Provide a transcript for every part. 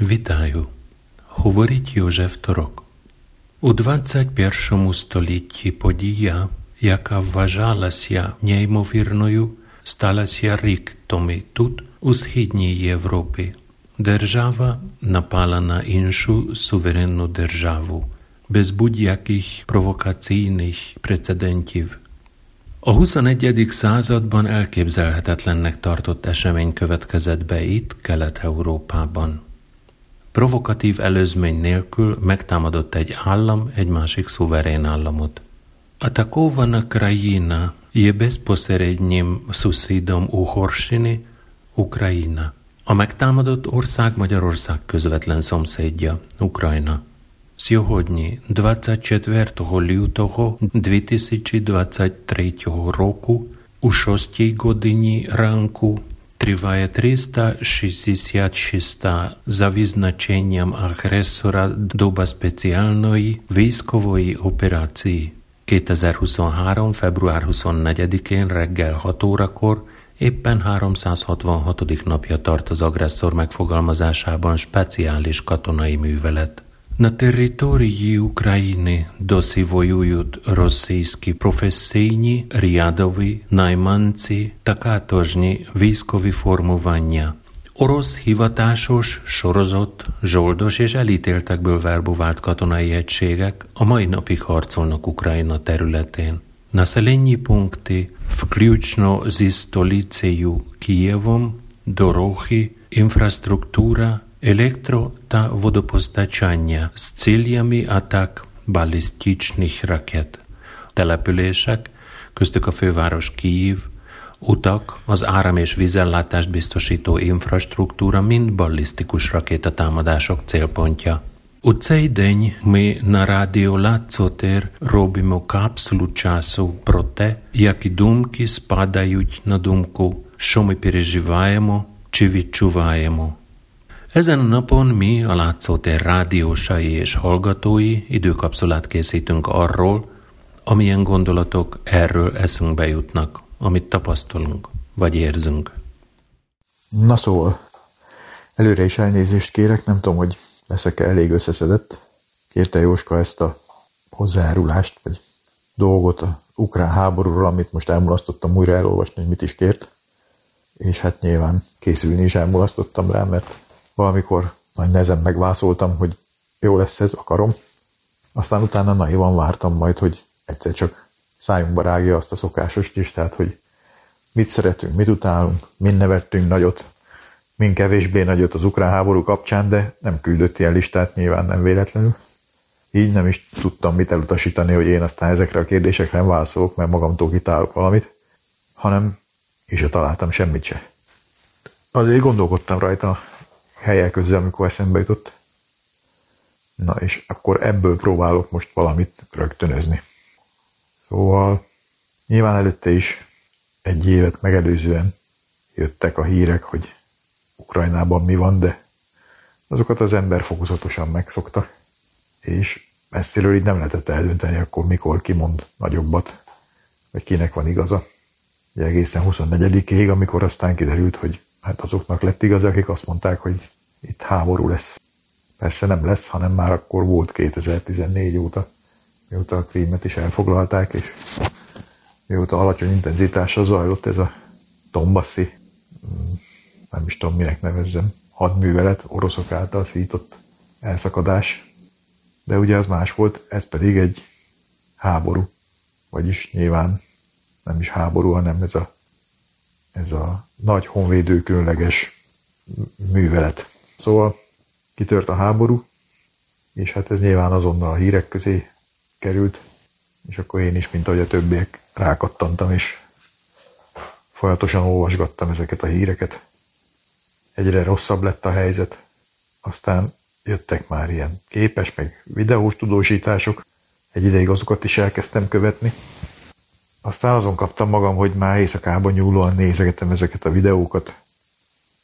Вітаю! Говорить Йожеф Торок. У 21 столітті подія, яка вважалася неймовірною, сталася рік тому тут, у Східній Європі. Держава напала на іншу суверенну державу без будь-яких провокаційних прецедентів. A 21. században elképzelhetetlennek tartott esemény következett be itt, Kelet-Európában. Provokatív előzmény nélkül megtámadott egy állam egy másik szuverén államot. Atakovana krajina je bezposzeredným suszidom Uhorsini, Ukrajina. A megtámadott ország Magyarország közvetlen szomszédja, Ukrajna. Сьогодні, 24 лютого 2023 року, у 6 годині ранку триває 366 за відзначенням агресора доба спеціальної військової операції. 2023. február 24-én reggel 6 órakor éppen 366. napja tart az agresszor megfogalmazásában speciális katonai művelet. На території України досі воюють російські професійні, рядові, найманці та каторжні військові формування. Orosz hivatásos, sorozat, zsoldos és elítéltekből verbuvált katonai egységek a mai napig harcolnak Ukrajna területén. Населенні пункти, включно зі столицею Києвом, дороги, інфраструктура, електро та водопостачання з цілями атак balisztičných raket. Települések, köztük a főváros Kijív, utak, az áram- és vízellátást biztosító infrastruktúra mind ballisztikus rakétatámadások célpontja. У цей день ми на радіо Лацотер робимо капсулу часу про те, які думки спадають на думку, що ми переживаємо чи відчуваємо. Ezen a napon mi, a Látszótér rádiósai és hallgatói időkapszulát készítünk arról, amilyen gondolatok erről eszünkbe jutnak, amit tapasztalunk, vagy érzünk. Na szóval, előre is elnézést kérek, nem tudom, hogy leszek-e elég összeszedett. Kérte Jóska ezt a hozzájárulást, vagy dolgot a ukrán háborúról, amit most elmulasztottam újra elolvasni, hogy mit is kért. És hát nyilván készülni is elmulasztottam rá, mert valamikor nagy nehezen megvászoltam, hogy jó lesz ez, akarom. Aztán utána naivan vártam majd, hogy egyszer csak szájunkba rágja azt a szokásost is, tehát hogy mit szeretünk, mit utálunk, mind nevettünk nagyot, mind kevésbé nagyot az ukrán háború kapcsán, de nem küldött ilyen listát, nyilván nem véletlenül. Így nem is tudtam mit elutasítani, hogy én aztán ezekre a kérdésekre nem válaszolok, mert magamtól kitálok valamit, hanem és se találtam semmit se. Azért gondolkodtam rajta helyek közül, amikor eszembe jutott. Na és akkor ebből próbálok most valamit rögtönözni. Szóval nyilván előtte is egy évet megelőzően jöttek a hírek, hogy Ukrajnában mi van, de azokat az ember fokozatosan megszokta, és messziről így nem lehetett eldönteni, akkor mikor kimond nagyobbat, vagy kinek van igaza. Ugye egészen 24-ig, amikor aztán kiderült, hogy hát azoknak lett igaz, akik azt mondták, hogy itt háború lesz. Persze nem lesz, hanem már akkor volt 2014 óta, mióta a krímet is elfoglalták, és mióta alacsony intenzitással zajlott ez a Tombaszi, mm, nem is tudom minek nevezzem, hadművelet, oroszok által szított elszakadás. De ugye az más volt, ez pedig egy háború. Vagyis nyilván nem is háború, hanem ez a, ez a nagy honvédő különleges művelet. Szóval kitört a háború, és hát ez nyilván azonnal a hírek közé került, és akkor én is, mint ahogy a többiek, rákattantam, és folyamatosan olvasgattam ezeket a híreket. Egyre rosszabb lett a helyzet, aztán jöttek már ilyen képes, meg videós tudósítások, egy ideig azokat is elkezdtem követni. Aztán azon kaptam magam, hogy már éjszakában nyúlóan nézegetem ezeket a videókat,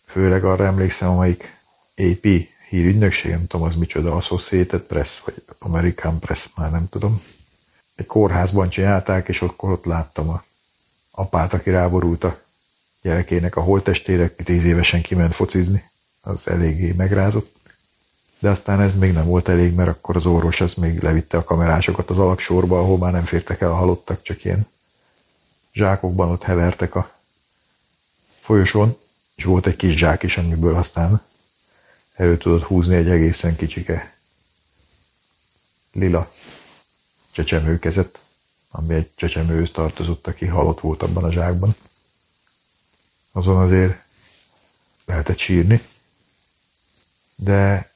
főleg arra emlékszem, amelyik AP hírügynökség, nem tudom az micsoda, Associated Press, vagy American Press, már nem tudom. Egy kórházban csinálták, és akkor ott láttam a apát, aki ráborult a gyerekének a holtestére, aki tíz évesen kiment focizni. Az eléggé megrázott. de aztán ez még nem volt elég, mert akkor az orvos az még levitte a kamerásokat az alaksorba, ahol már nem fértek el a halottak, csak ilyen zsákokban ott hevertek a folyosón, és volt egy kis zsák is, amiből aztán elő tudott húzni egy egészen kicsike lila csecsemőkezet, ami egy csecsemőhöz tartozott, aki halott volt abban a zsákban. Azon azért lehetett sírni, de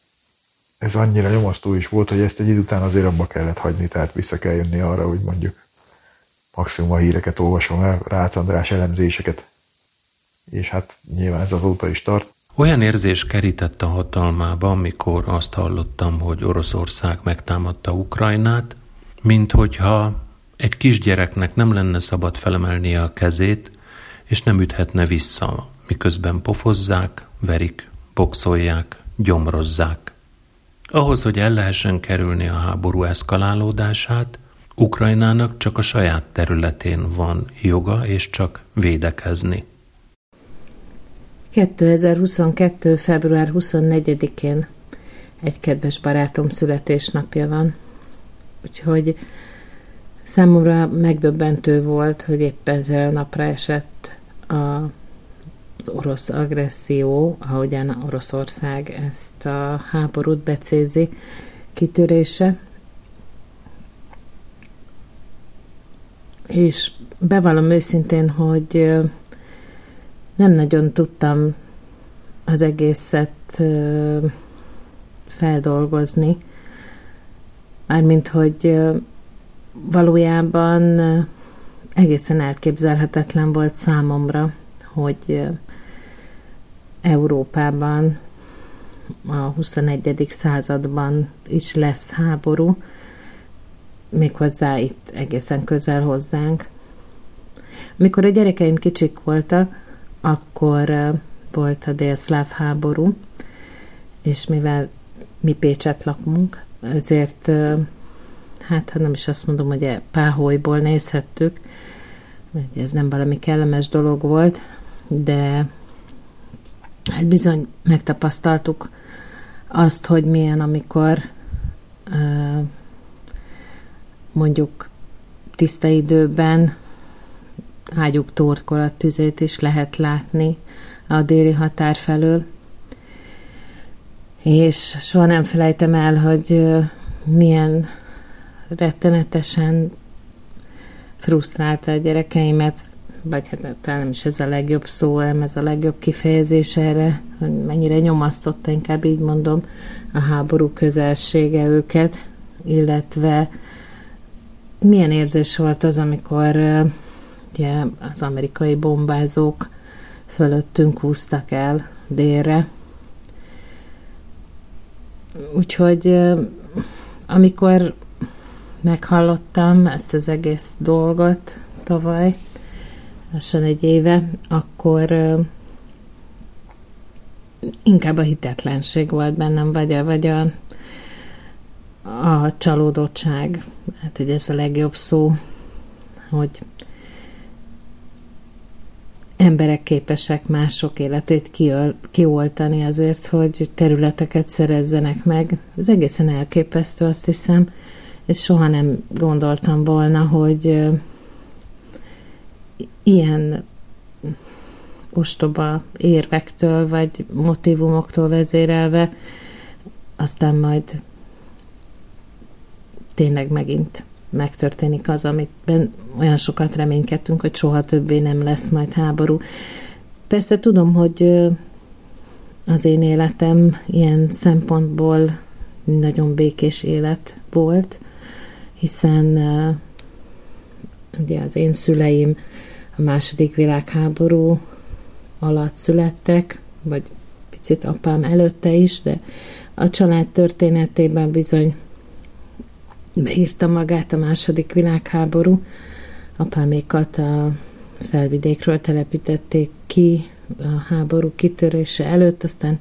ez annyira nyomasztó is volt, hogy ezt egy idő után azért abba kellett hagyni, tehát vissza kell jönni arra, hogy mondjuk maximum a híreket olvasom el, Rácz András elemzéseket, és hát nyilván ez azóta is tart. Olyan érzés kerített a hatalmába, amikor azt hallottam, hogy Oroszország megtámadta Ukrajnát, mint hogyha egy kisgyereknek nem lenne szabad felemelnie a kezét, és nem üthetne vissza, miközben pofozzák, verik, boxolják, gyomrozzák. Ahhoz, hogy el lehessen kerülni a háború eszkalálódását, Ukrajnának csak a saját területén van joga és csak védekezni. 2022. február 24-én egy kedves barátom születésnapja van. Úgyhogy számomra megdöbbentő volt, hogy éppen ezzel a napra esett a, az orosz agresszió, ahogyan Oroszország ezt a háborút becézi kitörése. És bevallom őszintén, hogy nem nagyon tudtam az egészet feldolgozni, mármint, hogy valójában egészen elképzelhetetlen volt számomra, hogy Európában a 21. században is lesz háború, méghozzá itt egészen közel hozzánk. Amikor a gyerekeim kicsik voltak, akkor volt a délszláv háború, és mivel mi Pécset lakunk, ezért hát nem is azt mondom, hogy páholyból nézhettük, mert ez nem valami kellemes dolog volt, de hát bizony megtapasztaltuk azt, hogy milyen, amikor mondjuk tiszta időben ágyuk torkolat tüzét is lehet látni a déli határ felől. És soha nem felejtem el, hogy milyen rettenetesen frusztrálta a gyerekeimet, vagy hát talán nem is ez a legjobb szó, nem ez a legjobb kifejezés erre, hogy mennyire nyomasztotta, inkább így mondom, a háború közelsége őket, illetve milyen érzés volt az, amikor ugye az amerikai bombázók fölöttünk húztak el délre. Úgyhogy amikor meghallottam ezt az egész dolgot tavaly, lassan egy éve, akkor inkább a hitetlenség volt bennem, vagy a, vagy a, a csalódottság. Hát, hogy ez a legjobb szó, hogy emberek képesek mások életét kioltani azért, hogy területeket szerezzenek meg. Ez egészen elképesztő, azt hiszem, és soha nem gondoltam volna, hogy ilyen ostoba érvektől vagy motivumoktól vezérelve aztán majd tényleg megint megtörténik az, amit olyan sokat reménykedtünk, hogy soha többé nem lesz majd háború. Persze tudom, hogy az én életem ilyen szempontból nagyon békés élet volt, hiszen ugye az én szüleim a második világháború alatt születtek, vagy picit apám előtte is, de a család történetében bizony beírta magát a második világháború. Apámékat a felvidékről telepítették ki a háború kitörése előtt, aztán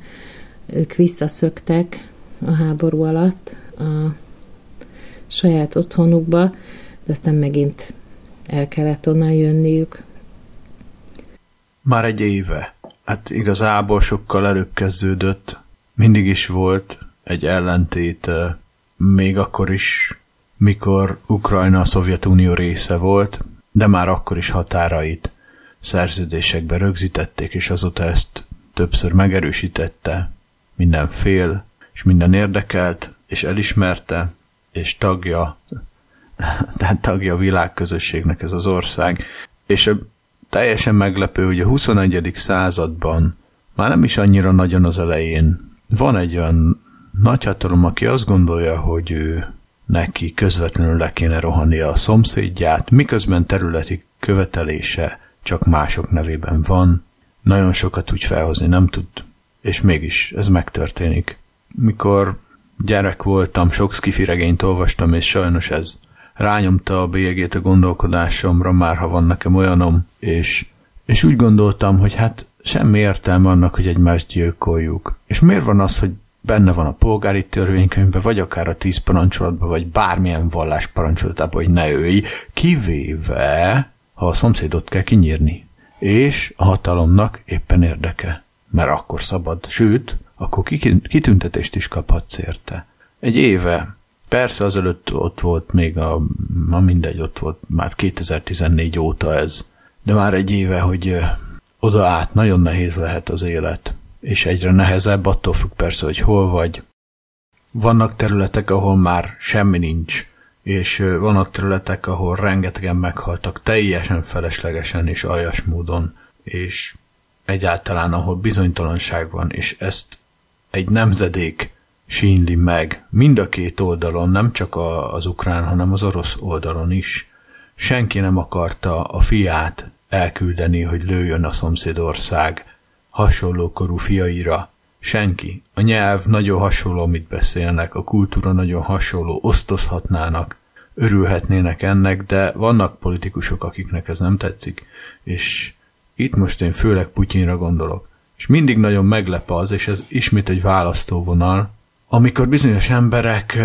ők visszaszöktek a háború alatt a saját otthonukba, de aztán megint el kellett onnan jönniük. Már egy éve. Hát igazából sokkal előbb kezdődött. Mindig is volt egy ellentét még akkor is, mikor Ukrajna a Szovjetunió része volt, de már akkor is határait szerződésekbe rögzítették, és azóta ezt többször megerősítette minden fél, és minden érdekelt, és elismerte, és tagja, tehát tagja a világközösségnek ez az ország. És teljesen meglepő, hogy a 21. században már nem is annyira nagyon az elején van egy olyan nagyhatalom, aki azt gondolja, hogy ő neki közvetlenül le kéne rohannia a szomszédját, miközben területi követelése csak mások nevében van, nagyon sokat úgy felhozni nem tud, és mégis ez megtörténik. Mikor gyerek voltam, sok skifiregényt olvastam, és sajnos ez rányomta a bélyegét a gondolkodásomra, már ha van nekem olyanom, és, és úgy gondoltam, hogy hát semmi értelme annak, hogy egymást gyilkoljuk. És miért van az, hogy benne van a polgári törvénykönyvben, vagy akár a tíz parancsolatban, vagy bármilyen vallás parancsolatában, hogy ne ölj, kivéve, ha a szomszédot kell kinyírni. És a hatalomnak éppen érdeke, mert akkor szabad, sőt, akkor kitüntetést is kaphatsz érte. Egy éve, persze azelőtt ott volt még a, ma mindegy, ott volt már 2014 óta ez, de már egy éve, hogy oda át nagyon nehéz lehet az élet, és egyre nehezebb, attól függ persze, hogy hol vagy. Vannak területek, ahol már semmi nincs, és vannak területek, ahol rengetegen meghaltak teljesen feleslegesen és aljas módon, és egyáltalán ahol bizonytalanság van, és ezt egy nemzedék sínli meg mind a két oldalon, nem csak a, az ukrán, hanem az orosz oldalon is. Senki nem akarta a fiát elküldeni, hogy lőjön a szomszédország hasonló korú fiaira. Senki. A nyelv nagyon hasonló, amit beszélnek, a kultúra nagyon hasonló, osztozhatnának, örülhetnének ennek, de vannak politikusok, akiknek ez nem tetszik, és itt most én főleg Putyinra gondolok. És mindig nagyon meglep az, és ez ismét egy választóvonal, amikor bizonyos emberek,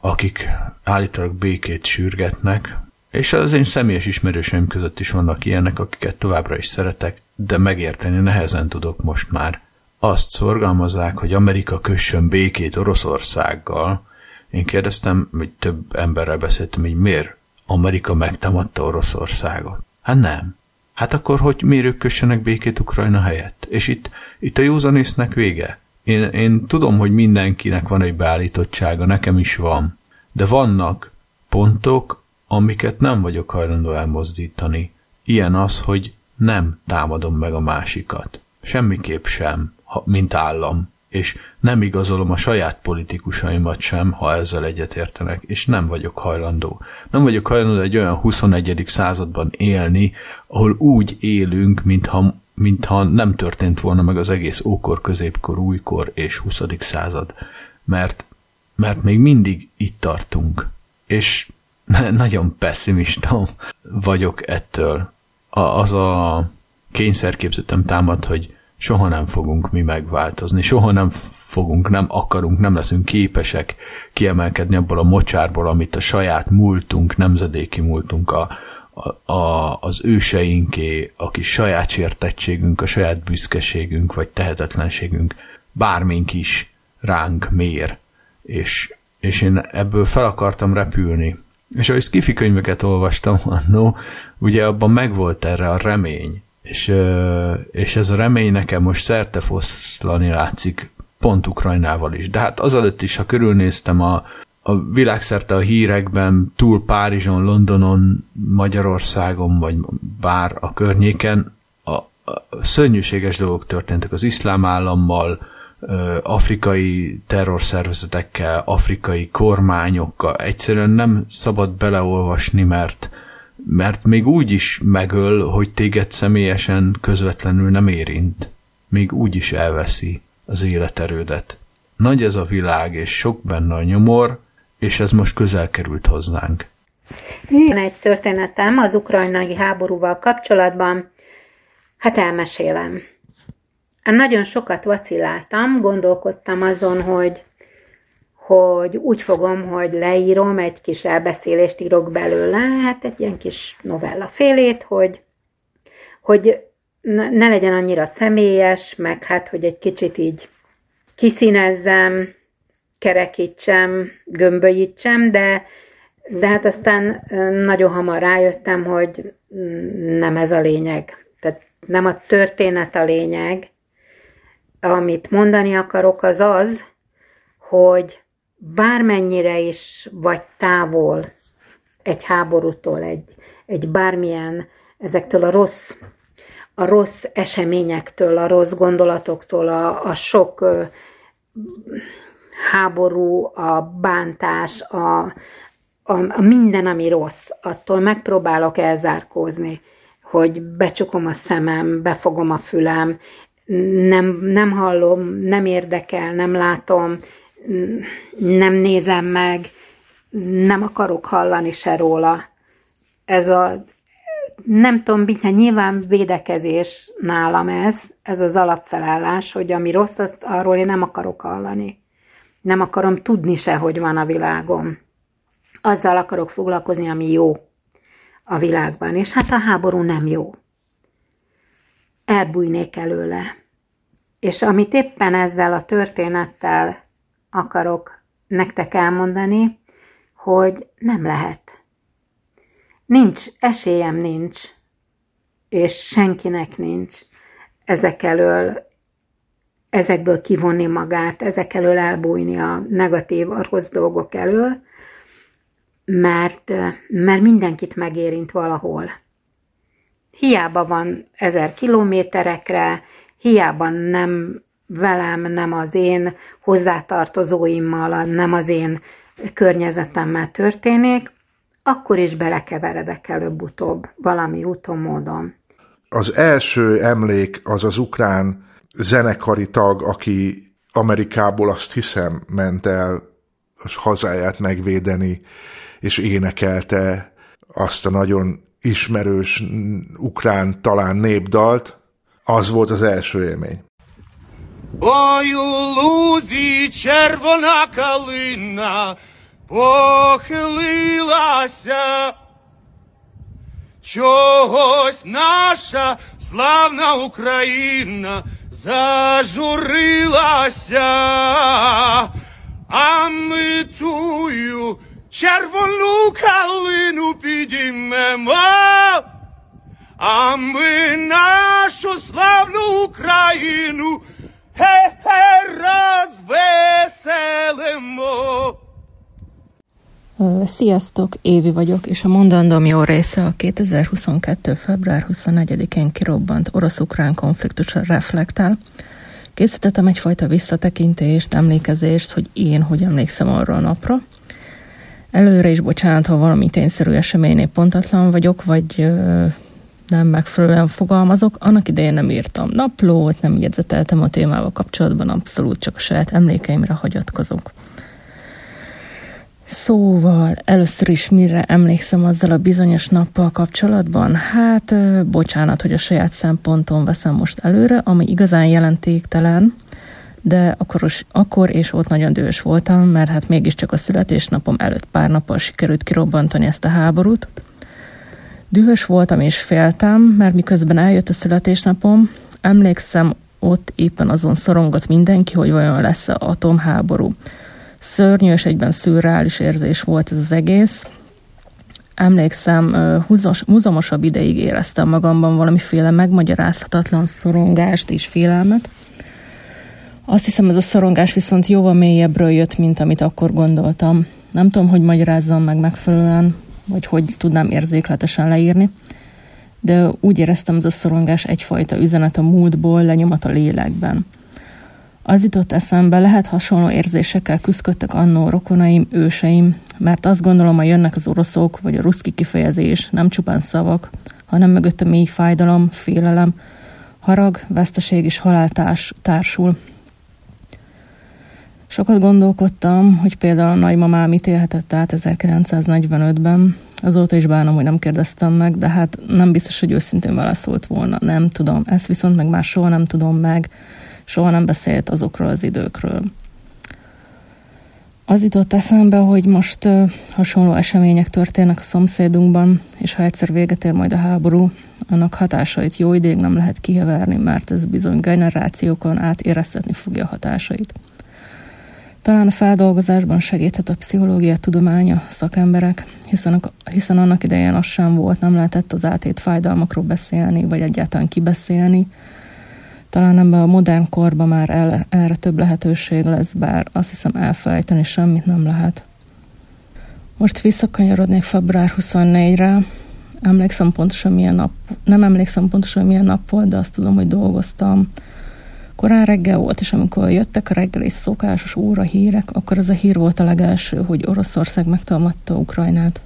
akik állítólag békét sürgetnek, és az én személyes ismerőseim között is vannak ilyenek, akiket továbbra is szeretek, de megérteni nehezen tudok most már. Azt szorgalmazzák, hogy Amerika kössön békét Oroszországgal. Én kérdeztem, hogy több emberrel beszéltem, hogy miért Amerika megtámadta Oroszországot. Hát nem. Hát akkor hogy miért ők kössenek békét Ukrajna helyett? És itt, itt a józanésznek vége. Én, én tudom, hogy mindenkinek van egy beállítottsága, nekem is van. De vannak pontok, amiket nem vagyok hajlandó elmozdítani. Ilyen az, hogy nem támadom meg a másikat. Semmiképp sem, ha, mint állam. És nem igazolom a saját politikusaimat sem, ha ezzel egyetértenek, és nem vagyok hajlandó. Nem vagyok hajlandó egy olyan 21. században élni, ahol úgy élünk, mintha, mintha nem történt volna meg az egész ókor, középkor, újkor és 20. század. Mert, mert még mindig itt tartunk. És nagyon pessimista vagyok ettől. A, az a kényszerképzetem támad, hogy soha nem fogunk mi megváltozni, soha nem fogunk, nem akarunk, nem leszünk képesek kiemelkedni abból a mocsárból, amit a saját múltunk, nemzedéki múltunk, a, a, a, az őseinké, a kis saját sértettségünk, a saját büszkeségünk, vagy tehetetlenségünk, bármink is ránk mér. És, és én ebből fel akartam repülni. És ahogy skifi könyveket olvastam annó, ugye abban megvolt erre a remény, és, és ez a remény nekem most szerte foszlani látszik, pont Ukrajnával is. De hát azelőtt is, ha körülnéztem a, a világszerte a hírekben, túl Párizson, Londonon, Magyarországon, vagy bár a környéken, a, a szörnyűséges dolgok történtek az iszlám állammal, afrikai terrorszervezetekkel, afrikai kormányokkal. Egyszerűen nem szabad beleolvasni, mert mert még úgy is megöl, hogy téged személyesen közvetlenül nem érint. Még úgy is elveszi az életerődet. Nagy ez a világ, és sok benne a nyomor, és ez most közel került hozzánk. Van egy történetem az ukrajnai háborúval kapcsolatban, hát elmesélem. Nagyon sokat vaciláltam, gondolkodtam azon, hogy hogy úgy fogom, hogy leírom, egy kis elbeszélést írok belőle, hát egy ilyen kis novella félét, hogy, hogy ne legyen annyira személyes, meg hát, hogy egy kicsit így kiszínezzem, kerekítsem, gömbölyítsem, de, de hát aztán nagyon hamar rájöttem, hogy nem ez a lényeg. Tehát nem a történet a lényeg. Amit mondani akarok, az az, hogy bármennyire is vagy távol egy háborútól, egy, egy bármilyen ezektől a rossz, a rossz eseményektől, a rossz gondolatoktól, a, a sok ö, háború, a bántás, a, a, a minden, ami rossz, attól megpróbálok elzárkózni, hogy becsukom a szemem, befogom a fülem, nem, nem hallom, nem érdekel, nem látom, nem nézem meg, nem akarok hallani se róla. Ez a, nem tudom, nyilván védekezés nálam ez, ez az alapfelállás, hogy ami rossz, azt arról én nem akarok hallani. Nem akarom tudni se, hogy van a világom. Azzal akarok foglalkozni, ami jó a világban. És hát a háború nem jó. Elbújnék előle. És amit éppen ezzel a történettel akarok nektek elmondani, hogy nem lehet. Nincs, esélyem nincs, és senkinek nincs ezek elől, ezekből kivonni magát, ezek elől elbújni a negatív, a rossz dolgok elől, mert, mert mindenkit megérint valahol. Hiába van ezer kilométerekre, hiába nem velem, nem az én hozzátartozóimmal, nem az én környezetemmel történik, akkor is belekeveredek előbb-utóbb valami úton, módon. Az első emlék az az ukrán zenekari tag, aki Amerikából azt hiszem ment el hazáját megvédeni, és énekelte azt a nagyon ismerős ukrán talán népdalt, az volt az első élmény. Ой, у лузі червона калина похилилася. Чогось наша славна Україна зажурилася, а ми тую червону калину підіймемо, а ми нашу славну Україну roзвеселимо. Sziasztok, Évi vagyok, és a mondandóm jó része a 2022. február 24-én kirobbant orosz-ukrán konfliktusra reflektál. Készítettem egyfajta visszatekintést, emlékezést, hogy én hogy emlékszem arra a napra. Előre is bocsánat, ha valami tényszerű eseménynél pontatlan vagyok, vagy nem megfelelően fogalmazok. Annak idején nem írtam naplót, nem jegyzeteltem a témával kapcsolatban, abszolút csak a saját emlékeimre hagyatkozok. Szóval először is mire emlékszem azzal a bizonyos nappal kapcsolatban? Hát, bocsánat, hogy a saját szemponton veszem most előre, ami igazán jelentéktelen, de akkor, akkor és ott nagyon dühös voltam, mert hát mégiscsak a születésnapom előtt pár nappal sikerült kirobbantani ezt a háborút, Dühös voltam és féltem, mert miközben eljött a születésnapom, emlékszem, ott éppen azon szorongott mindenki, hogy vajon lesz-e atomháború. Szörnyű és egyben szürreális érzés volt ez az egész. Emlékszem, húzamosabb ideig éreztem magamban valamiféle megmagyarázhatatlan szorongást és félelmet. Azt hiszem, ez a szorongás viszont jóval mélyebbről jött, mint amit akkor gondoltam. Nem tudom, hogy magyarázzam meg megfelelően, vagy hogy tudnám érzékletesen leírni, de úgy éreztem, ez a szorongás egyfajta üzenet a múltból, lenyomat a lélekben. Az jutott eszembe, lehet hasonló érzésekkel küzdöttek annó rokonaim, őseim, mert azt gondolom, hogy jönnek az oroszok, vagy a ruszki kifejezés, nem csupán szavak, hanem mögötte mély fájdalom, félelem, harag, veszteség és halál társ, társul. Sokat gondolkodtam, hogy például a nagymamám mit élhetett át 1945-ben. Azóta is bánom, hogy nem kérdeztem meg, de hát nem biztos, hogy őszintén válaszolt volna. Nem tudom. Ezt viszont meg már soha nem tudom meg. Soha nem beszélt azokról az időkről. Az jutott eszembe, hogy most uh, hasonló események történnek a szomszédunkban, és ha egyszer véget ér majd a háború, annak hatásait jó ideig nem lehet kiheverni, mert ez bizony generációkon át éreztetni fogja a hatásait. Talán a feldolgozásban segíthet a pszichológia tudománya, szakemberek, hiszen, hiszen annak idején sem volt, nem lehetett az átét fájdalmakról beszélni, vagy egyáltalán kibeszélni. Talán ebben a modern korban már el, erre több lehetőség lesz, bár azt hiszem elfelejteni semmit nem lehet. Most visszakanyarodnék február 24-re. Emlékszem pontosan milyen nap, nem emlékszem pontosan milyen nap volt, de azt tudom, hogy dolgoztam korán reggel volt, és amikor jöttek a reggeli szokásos óra hírek, akkor az a hír volt a legelső, hogy Oroszország megtalmadta Ukrajnát.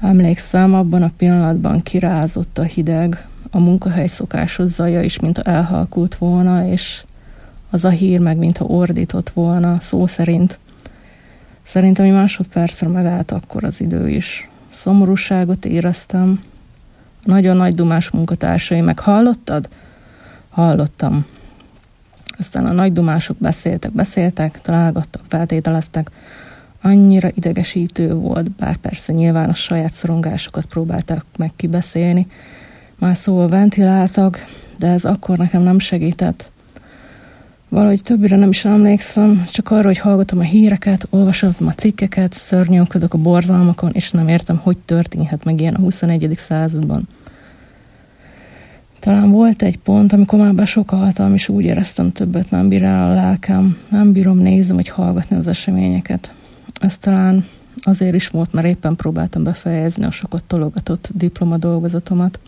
Emlékszem, abban a pillanatban kirázott a hideg, a munkahely szokásos zaja is, mintha elhalkult volna, és az a hír meg, mintha ordított volna, szó szerint. Szerintem egy másodpercre megállt akkor az idő is. Szomorúságot éreztem. Nagyon nagy dumás munkatársai meg hallottad? Hallottam. Aztán a nagy dumások beszéltek, beszéltek, találgattak, feltételeztek. Annyira idegesítő volt, bár persze nyilván a saját szorongásokat próbálták meg kibeszélni. Már szóval ventiláltak, de ez akkor nekem nem segített. Valahogy többire nem is emlékszem, csak arra, hogy hallgatom a híreket, olvasottam a cikkeket, szörnyűködök a borzalmakon, és nem értem, hogy történhet meg ilyen a 21. században. Talán volt egy pont, amikor már besokaltam, és úgy éreztem többet nem bír el a lelkem. Nem bírom nézni, vagy hallgatni az eseményeket. Ez talán azért is volt, mert éppen próbáltam befejezni a sokat tologatott diplomadolgozatomat.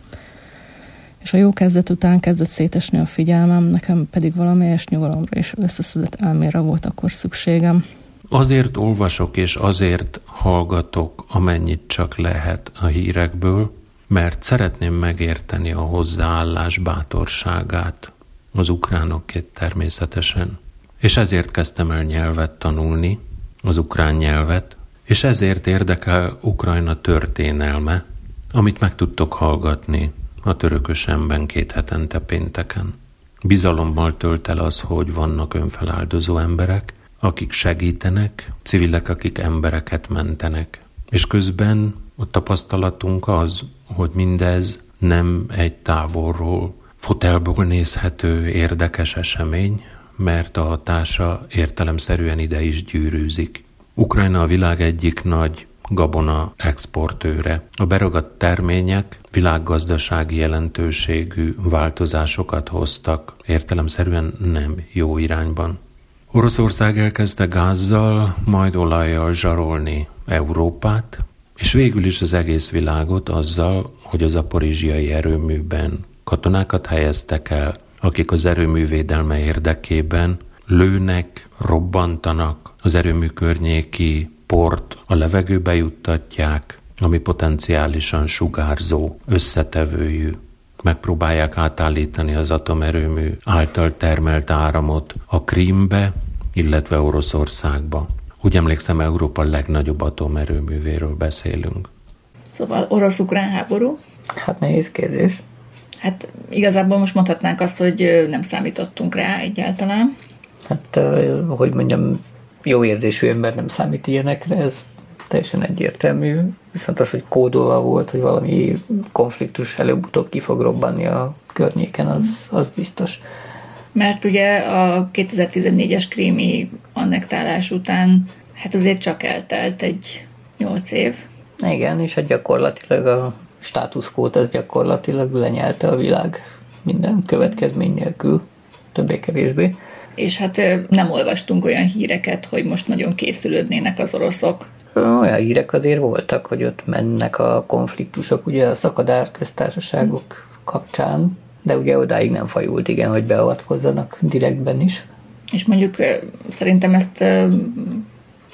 És a jó kezdet után kezdett szétesni a figyelmem, nekem pedig valamelyes nyugalomra és összeszedett elmére volt akkor szükségem. Azért olvasok és azért hallgatok, amennyit csak lehet a hírekből, mert szeretném megérteni a hozzáállás bátorságát, az ukránokét természetesen. És ezért kezdtem el nyelvet tanulni, az ukrán nyelvet, és ezért érdekel Ukrajna történelme, amit meg tudtok hallgatni a törökösemben két hetente pénteken. Bizalommal tölt el az, hogy vannak önfeláldozó emberek, akik segítenek, civilek, akik embereket mentenek. És közben a tapasztalatunk az, hogy mindez nem egy távolról, fotelból nézhető érdekes esemény, mert a hatása értelemszerűen ide is gyűrűzik. Ukrajna a világ egyik nagy gabona exportőre. A beragadt termények világgazdasági jelentőségű változásokat hoztak, értelemszerűen nem jó irányban. Oroszország elkezdte gázzal, majd olajjal zsarolni Európát, és végül is az egész világot azzal, hogy az aporizsiai erőműben katonákat helyeztek el, akik az erőmű védelme érdekében lőnek, robbantanak, az erőmű környéki port a levegőbe juttatják, ami potenciálisan sugárzó, összetevőjű. Megpróbálják átállítani az atomerőmű által termelt áramot a Krímbe, illetve Oroszországba. Úgy emlékszem, Európa legnagyobb atomerőművéről beszélünk. Szóval orosz-ukrán háború? Hát nehéz kérdés. Hát igazából most mondhatnánk azt, hogy nem számítottunk rá egyáltalán. Hát, hogy mondjam, jó érzésű ember nem számít ilyenekre, ez teljesen egyértelmű. Viszont az, hogy kódolva volt, hogy valami konfliktus előbb-utóbb ki fog robbanni a környéken, az, az biztos mert ugye a 2014-es krími annektálás után hát azért csak eltelt egy nyolc év. Igen, és hát gyakorlatilag a státuszkót az gyakorlatilag lenyelte a világ minden következmény nélkül, többé-kevésbé. És hát nem olvastunk olyan híreket, hogy most nagyon készülődnének az oroszok. Olyan hírek azért voltak, hogy ott mennek a konfliktusok, ugye a szakadár köztársaságok kapcsán, de ugye odáig nem fajult, igen, hogy beavatkozzanak direktben is. És mondjuk szerintem ezt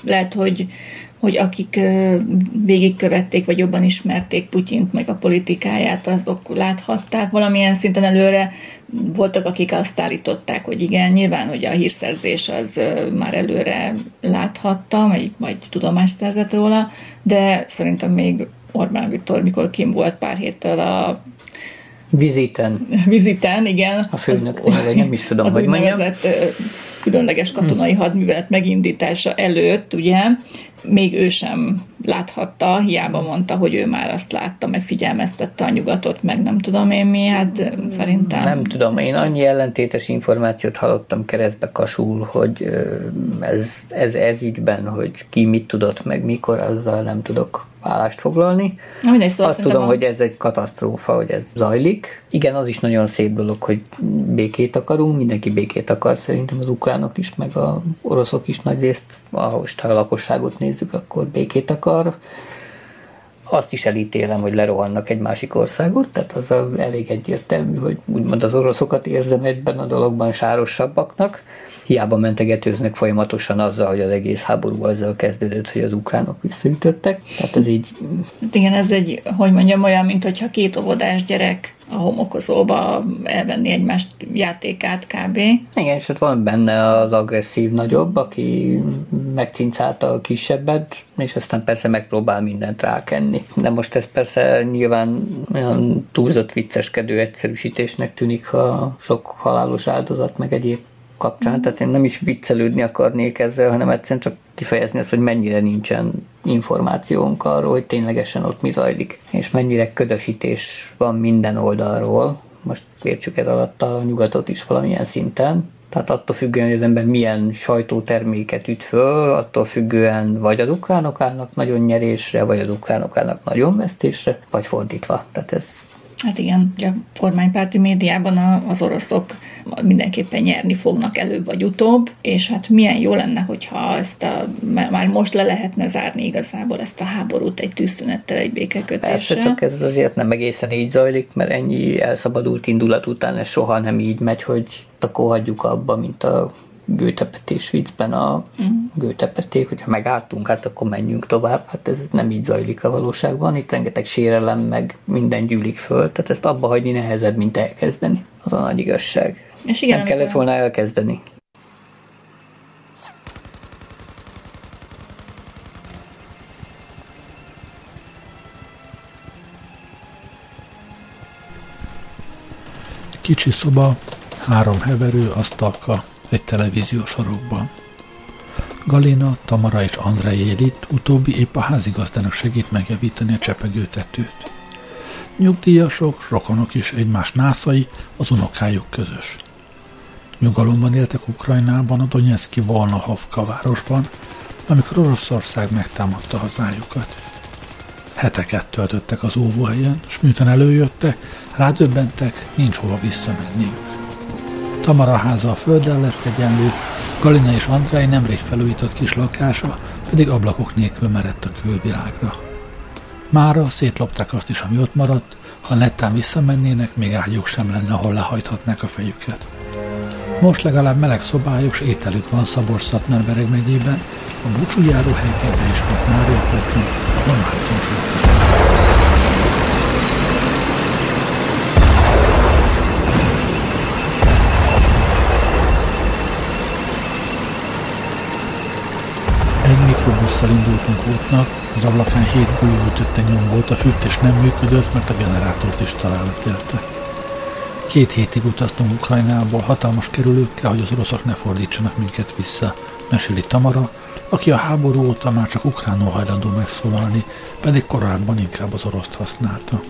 lehet, hogy hogy akik végigkövették, vagy jobban ismerték Putyint, meg a politikáját, azok láthatták valamilyen szinten előre. Voltak, akik azt állították, hogy igen, nyilván, hogy a hírszerzés az már előre láthatta, vagy, vagy tudomást szerzett róla, de szerintem még Orbán Viktor, mikor kim volt pár héttel a Viziten. Viziten, igen. A főnök neve, nem is tudom, az hogy mondjam. különleges katonai hadművelet megindítása előtt, ugye, még ő sem láthatta, hiába mondta, hogy ő már azt látta, meg figyelmeztette a nyugatot, meg nem tudom én mi, hát szerintem... Nem tudom, én annyi ellentétes információt hallottam keresztbe kasul, hogy ez, ez, ez ügyben, hogy ki mit tudott, meg mikor, azzal nem tudok állást foglalni. Na, mindegy, szóval Azt tudom, a... hogy ez egy katasztrófa, hogy ez zajlik. Igen, az is nagyon szép dolog, hogy békét akarunk, mindenki békét akar, szerintem az ukránok is, meg a oroszok is nagy részt, ahogy a lakosságot nézzük, akkor békét akar. Azt is elítélem, hogy lerohannak egy másik országot, tehát az elég egyértelmű, hogy úgymond az oroszokat érzem ebben a dologban sárosabbaknak hiába mentegetőznek folyamatosan azzal, hogy az egész háború azzal kezdődött, hogy az ukránok visszaütöttek. Tehát ez így... Hát igen, ez egy, hogy mondjam, olyan, mint hogyha két óvodás gyerek a homokozóba elvenni egymást játékát kb. Igen, és ott van benne az agresszív nagyobb, aki megcincálta a kisebbet, és aztán persze megpróbál mindent rákenni. De most ez persze nyilván olyan túlzott vicceskedő egyszerűsítésnek tűnik, ha sok halálos áldozat, meg egyéb kapcsán, tehát én nem is viccelődni akarnék ezzel, hanem egyszerűen csak kifejezni azt, hogy mennyire nincsen információnk arról, hogy ténylegesen ott mi zajlik, és mennyire ködösítés van minden oldalról. Most értsük ez alatt a nyugatot is valamilyen szinten, tehát attól függően, hogy az ember milyen sajtóterméket üt föl, attól függően vagy az ukránok állnak nagyon nyerésre, vagy az ukránok állnak nagyon vesztésre, vagy fordítva. Tehát ez Hát igen, a kormánypárti médiában az oroszok mindenképpen nyerni fognak előbb vagy utóbb, és hát milyen jó lenne, hogyha ezt a, már most le lehetne zárni igazából ezt a háborút egy tűzszünettel, egy békekötéssel. Persze, csak ez azért nem egészen így zajlik, mert ennyi elszabadult indulat után ez soha nem így megy, hogy akkor hagyjuk abba, mint a gőtepetés viccben a mm. gőtepeték, hogyha megálltunk, hát akkor menjünk tovább. Hát ez nem így zajlik a valóságban. Itt rengeteg sérelem, meg minden gyűlik föl, tehát ezt abba hagyni nehezebb, mint elkezdeni. Az a nagy igazság. És igen, nem amikor... kellett volna elkezdeni. Kicsi szoba, három heverő, asztalka, egy televíziós sarokban. Galina, Tamara és Andrei él itt, utóbbi épp a házigazdának segít megjavítani a csepegőtetőt. Nyugdíjasok, rokonok is egymás nászai, az unokájuk közös. Nyugalomban éltek Ukrajnában, a Donetszki Volnohovka városban, amikor Oroszország megtámadta hazájukat. Heteket töltöttek az óvóhelyen, s miután előjöttek, rádöbbentek, nincs hova visszamenniük. Tamara háza a földdel lett egyenlő, Galina és Andrei nemrég felújított kis lakása pedig ablakok nélkül merett a külvilágra. Mára szétlopták azt is, ami ott maradt, ha nettán visszamennének, még ágyuk sem lenne, ahol lehajthatnák a fejüket. Most legalább meleg szobájuk és ételük van szabors szatmár megyében, a búcsújáró helyként ismert Mária Pócson, ahol március Mikrobusszal indultunk útnak, az ablakán hét golyóütötte nyom volt, a fűtés nem működött, mert a generátort is találgatjeltek. Két hétig utaztunk Ukrajnából hatalmas kerülőkkel, hogy az oroszok ne fordítsanak minket vissza, meséli Tamara, aki a háború óta már csak ukránul hajlandó megszólalni, pedig korábban inkább az oroszt használta.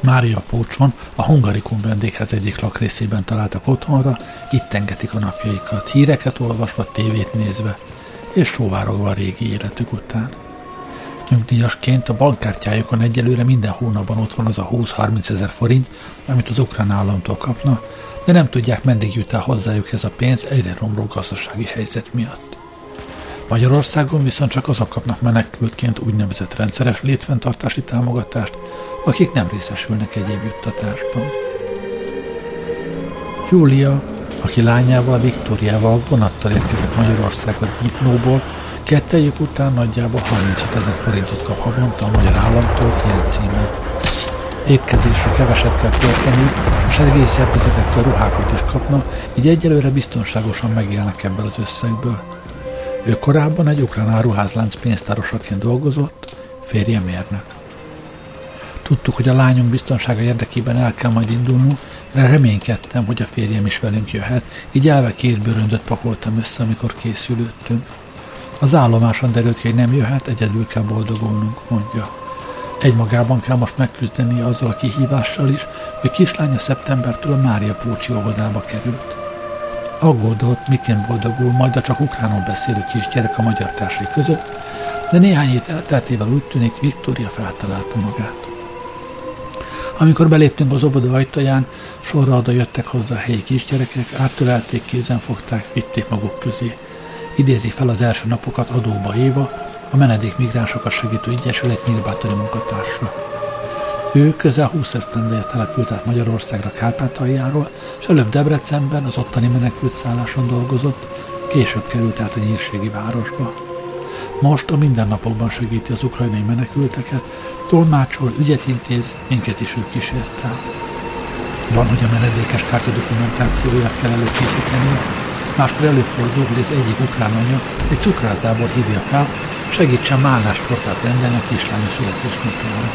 Mária Pócson, a Hungarikum vendéghez egyik lakrészében találtak otthonra, itt engetik a napjaikat, híreket olvasva, tévét nézve, és sóvárogva a régi életük után. Nyugdíjasként a bankkártyájukon egyelőre minden hónapban ott van az a 20-30 ezer forint, amit az ukrán államtól kapna, de nem tudják, meddig jut el hozzájuk ez a pénz egyre romló gazdasági helyzet miatt. Magyarországon viszont csak azok kapnak menekültként úgynevezett rendszeres létfenntartási támogatást, akik nem részesülnek egyéb juttatásban. Júlia aki lányával, Viktóriával vonattal érkezett Magyarországba Dnyiplóból, kettejük után nagyjából 35 ezer forintot kap havonta a magyar államtól ilyen címen. Étkezésre keveset kell költeni, és a segélyszervezetektől ruhákat is kapna, így egyelőre biztonságosan megélnek ebből az összegből. Ő korábban egy ukrán áruházlánc pénztárosaként dolgozott, férje mérnök. Tudtuk, hogy a lányunk biztonsága érdekében el kell majd indulnunk, de reménykedtem, hogy a férjem is velünk jöhet, így elve két bőröndöt pakoltam össze, amikor készülődtünk. Az állomáson derült ki, hogy nem jöhet, egyedül kell boldogulnunk, mondja. Egymagában kell most megküzdeni azzal a kihívással is, hogy kislánya szeptembertől a Mária Pócsi óvodába került. Aggódott, miként boldogul, majd a csak ukránul beszélő kisgyerek a magyar társai között, de néhány hét elteltével úgy tűnik, Viktória feltalálta magát. Amikor beléptünk az óvoda ajtaján, sorra oda jöttek hozzá a helyi kisgyerekek, áttölelték, kézen fogták, vitték maguk közé. Idézi fel az első napokat adóba Éva, a menedék migránsokat segítő egyesület nyírbátori munkatársa. Ő közel 20 esztendeje települt át Magyarországra Kárpátaljáról, és előbb Debrecenben az ottani menekült szálláson dolgozott, később került át a nyírségi városba. Most a mindennapokban segíti az ukrajnai menekülteket, tolmácsol, ügyet intéz, minket is ő kísért. Van, hogy a menedékes kártya dokumentációját kell előkészítenie, máskor előfordul, hogy az egyik ukrán anya egy cukrászdából hívja fel, segítsen portát rendelni a kislánya születésnapjára.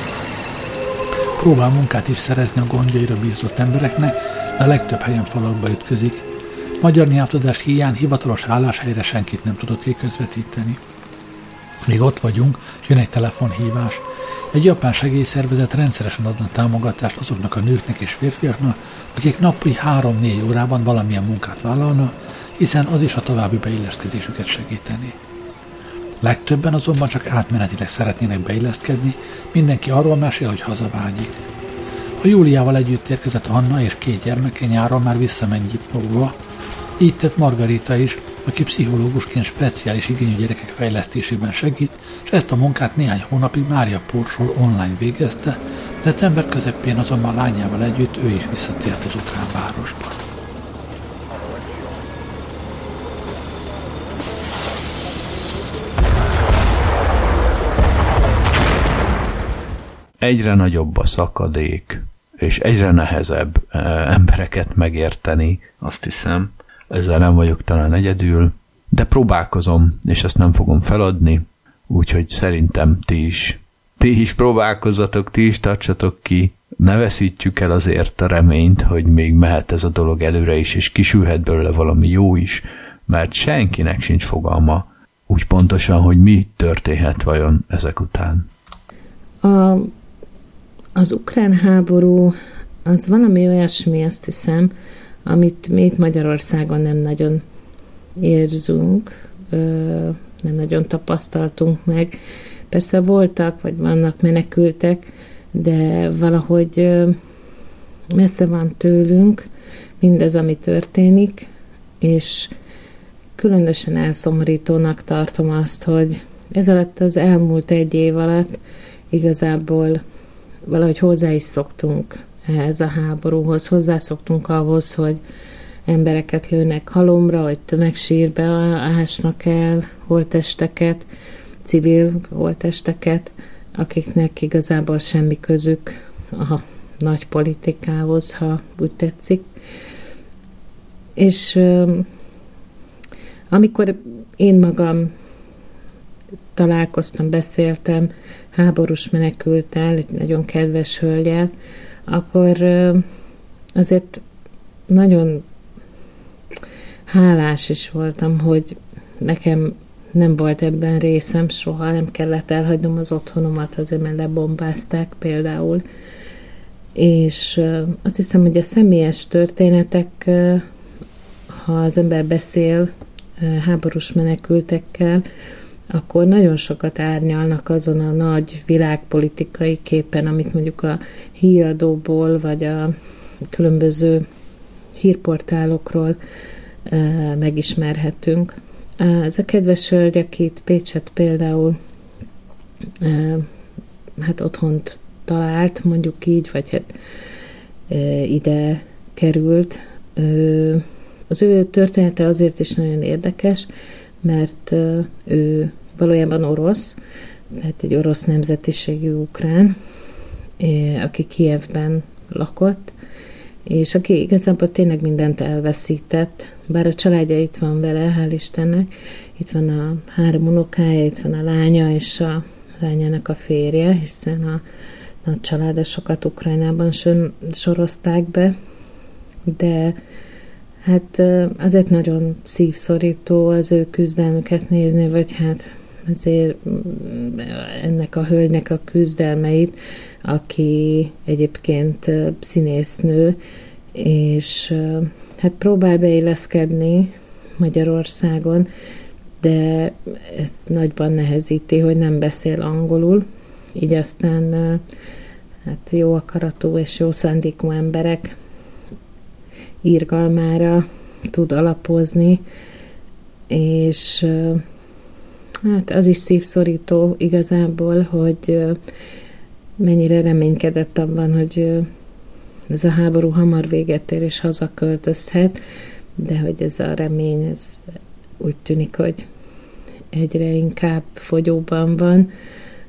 Próbál munkát is szerezni a gondjaira bízott embereknek, de a legtöbb helyen falakba ütközik. Magyar nyelvtudás hiány hivatalos álláshelyre senkit nem tudott kiközvetíteni. Még ott vagyunk, jön egy telefonhívás. Egy japán segélyszervezet rendszeresen adna támogatást azoknak a nőknek és férfiaknak, akik napi 3-4 órában valamilyen munkát vállalna, hiszen az is a további beilleszkedésüket segíteni. Legtöbben azonban csak átmenetileg szeretnének beilleszkedni, mindenki arról mesél, hogy hazavágyik. A Júliával együtt érkezett Anna és két gyermeke nyáron már visszamenj Gyipogva, így tett Margarita is, aki pszichológusként speciális igényű gyerekek fejlesztésében segít, és ezt a munkát néhány hónapig Mária Porsol online végezte, december közepén azonban lányával együtt ő is visszatért az ukrán városba. Egyre nagyobb a szakadék, és egyre nehezebb eh, embereket megérteni, azt hiszem ezzel nem vagyok talán egyedül, de próbálkozom, és ezt nem fogom feladni, úgyhogy szerintem ti is, ti is próbálkozzatok, ti is tartsatok ki, ne veszítjük el azért a reményt, hogy még mehet ez a dolog előre is, és kisülhet belőle valami jó is, mert senkinek sincs fogalma úgy pontosan, hogy mi történhet vajon ezek után. A, az ukrán háború az valami olyasmi, azt hiszem, amit mi itt Magyarországon nem nagyon érzünk, nem nagyon tapasztaltunk meg. Persze voltak, vagy vannak menekültek, de valahogy messze van tőlünk mindez, ami történik, és különösen elszomorítónak tartom azt, hogy ez alatt az elmúlt egy év alatt igazából valahogy hozzá is szoktunk ehhez a háborúhoz. Hozzászoktunk ahhoz, hogy embereket lőnek halomra, vagy tömegsírbe ásnak el holtesteket, civil holtesteket, akiknek igazából semmi közük a nagy politikához, ha úgy tetszik. És amikor én magam találkoztam, beszéltem háborús menekültel, egy nagyon kedves hölgyel, akkor azért nagyon hálás is voltam, hogy nekem nem volt ebben részem soha, nem kellett elhagynom az otthonomat, azért mert lebombázták például. És azt hiszem, hogy a személyes történetek, ha az ember beszél háborús menekültekkel, akkor nagyon sokat árnyalnak azon a nagy világpolitikai képen, amit mondjuk a híradóból, vagy a különböző hírportálokról megismerhetünk. Ez a kedves hölgy, akit Pécset például hát otthont talált, mondjuk így, vagy hát ide került. Az ő története azért is nagyon érdekes, mert ő valójában orosz, tehát egy orosz nemzetiségű ukrán, aki Kievben lakott, és aki igazából tényleg mindent elveszített, bár a családja itt van vele, hál' Istennek, itt van a három unokája, itt van a lánya és a lányának a férje, hiszen a nagy családosokat Ukrajnában sorozták be, de Hát azért nagyon szívszorító az ő küzdelmüket nézni, vagy hát azért mm, ennek a hölgynek a küzdelmeit, aki egyébként színésznő, és hát próbál beilleszkedni Magyarországon, de ez nagyban nehezíti, hogy nem beszél angolul, így aztán hát jó akaratú és jó szándékú emberek írgalmára tud alapozni, és hát az is szívszorító igazából, hogy mennyire reménykedett abban, hogy ez a háború hamar véget ér és hazaköltözhet, de hogy ez a remény, ez úgy tűnik, hogy egyre inkább fogyóban van,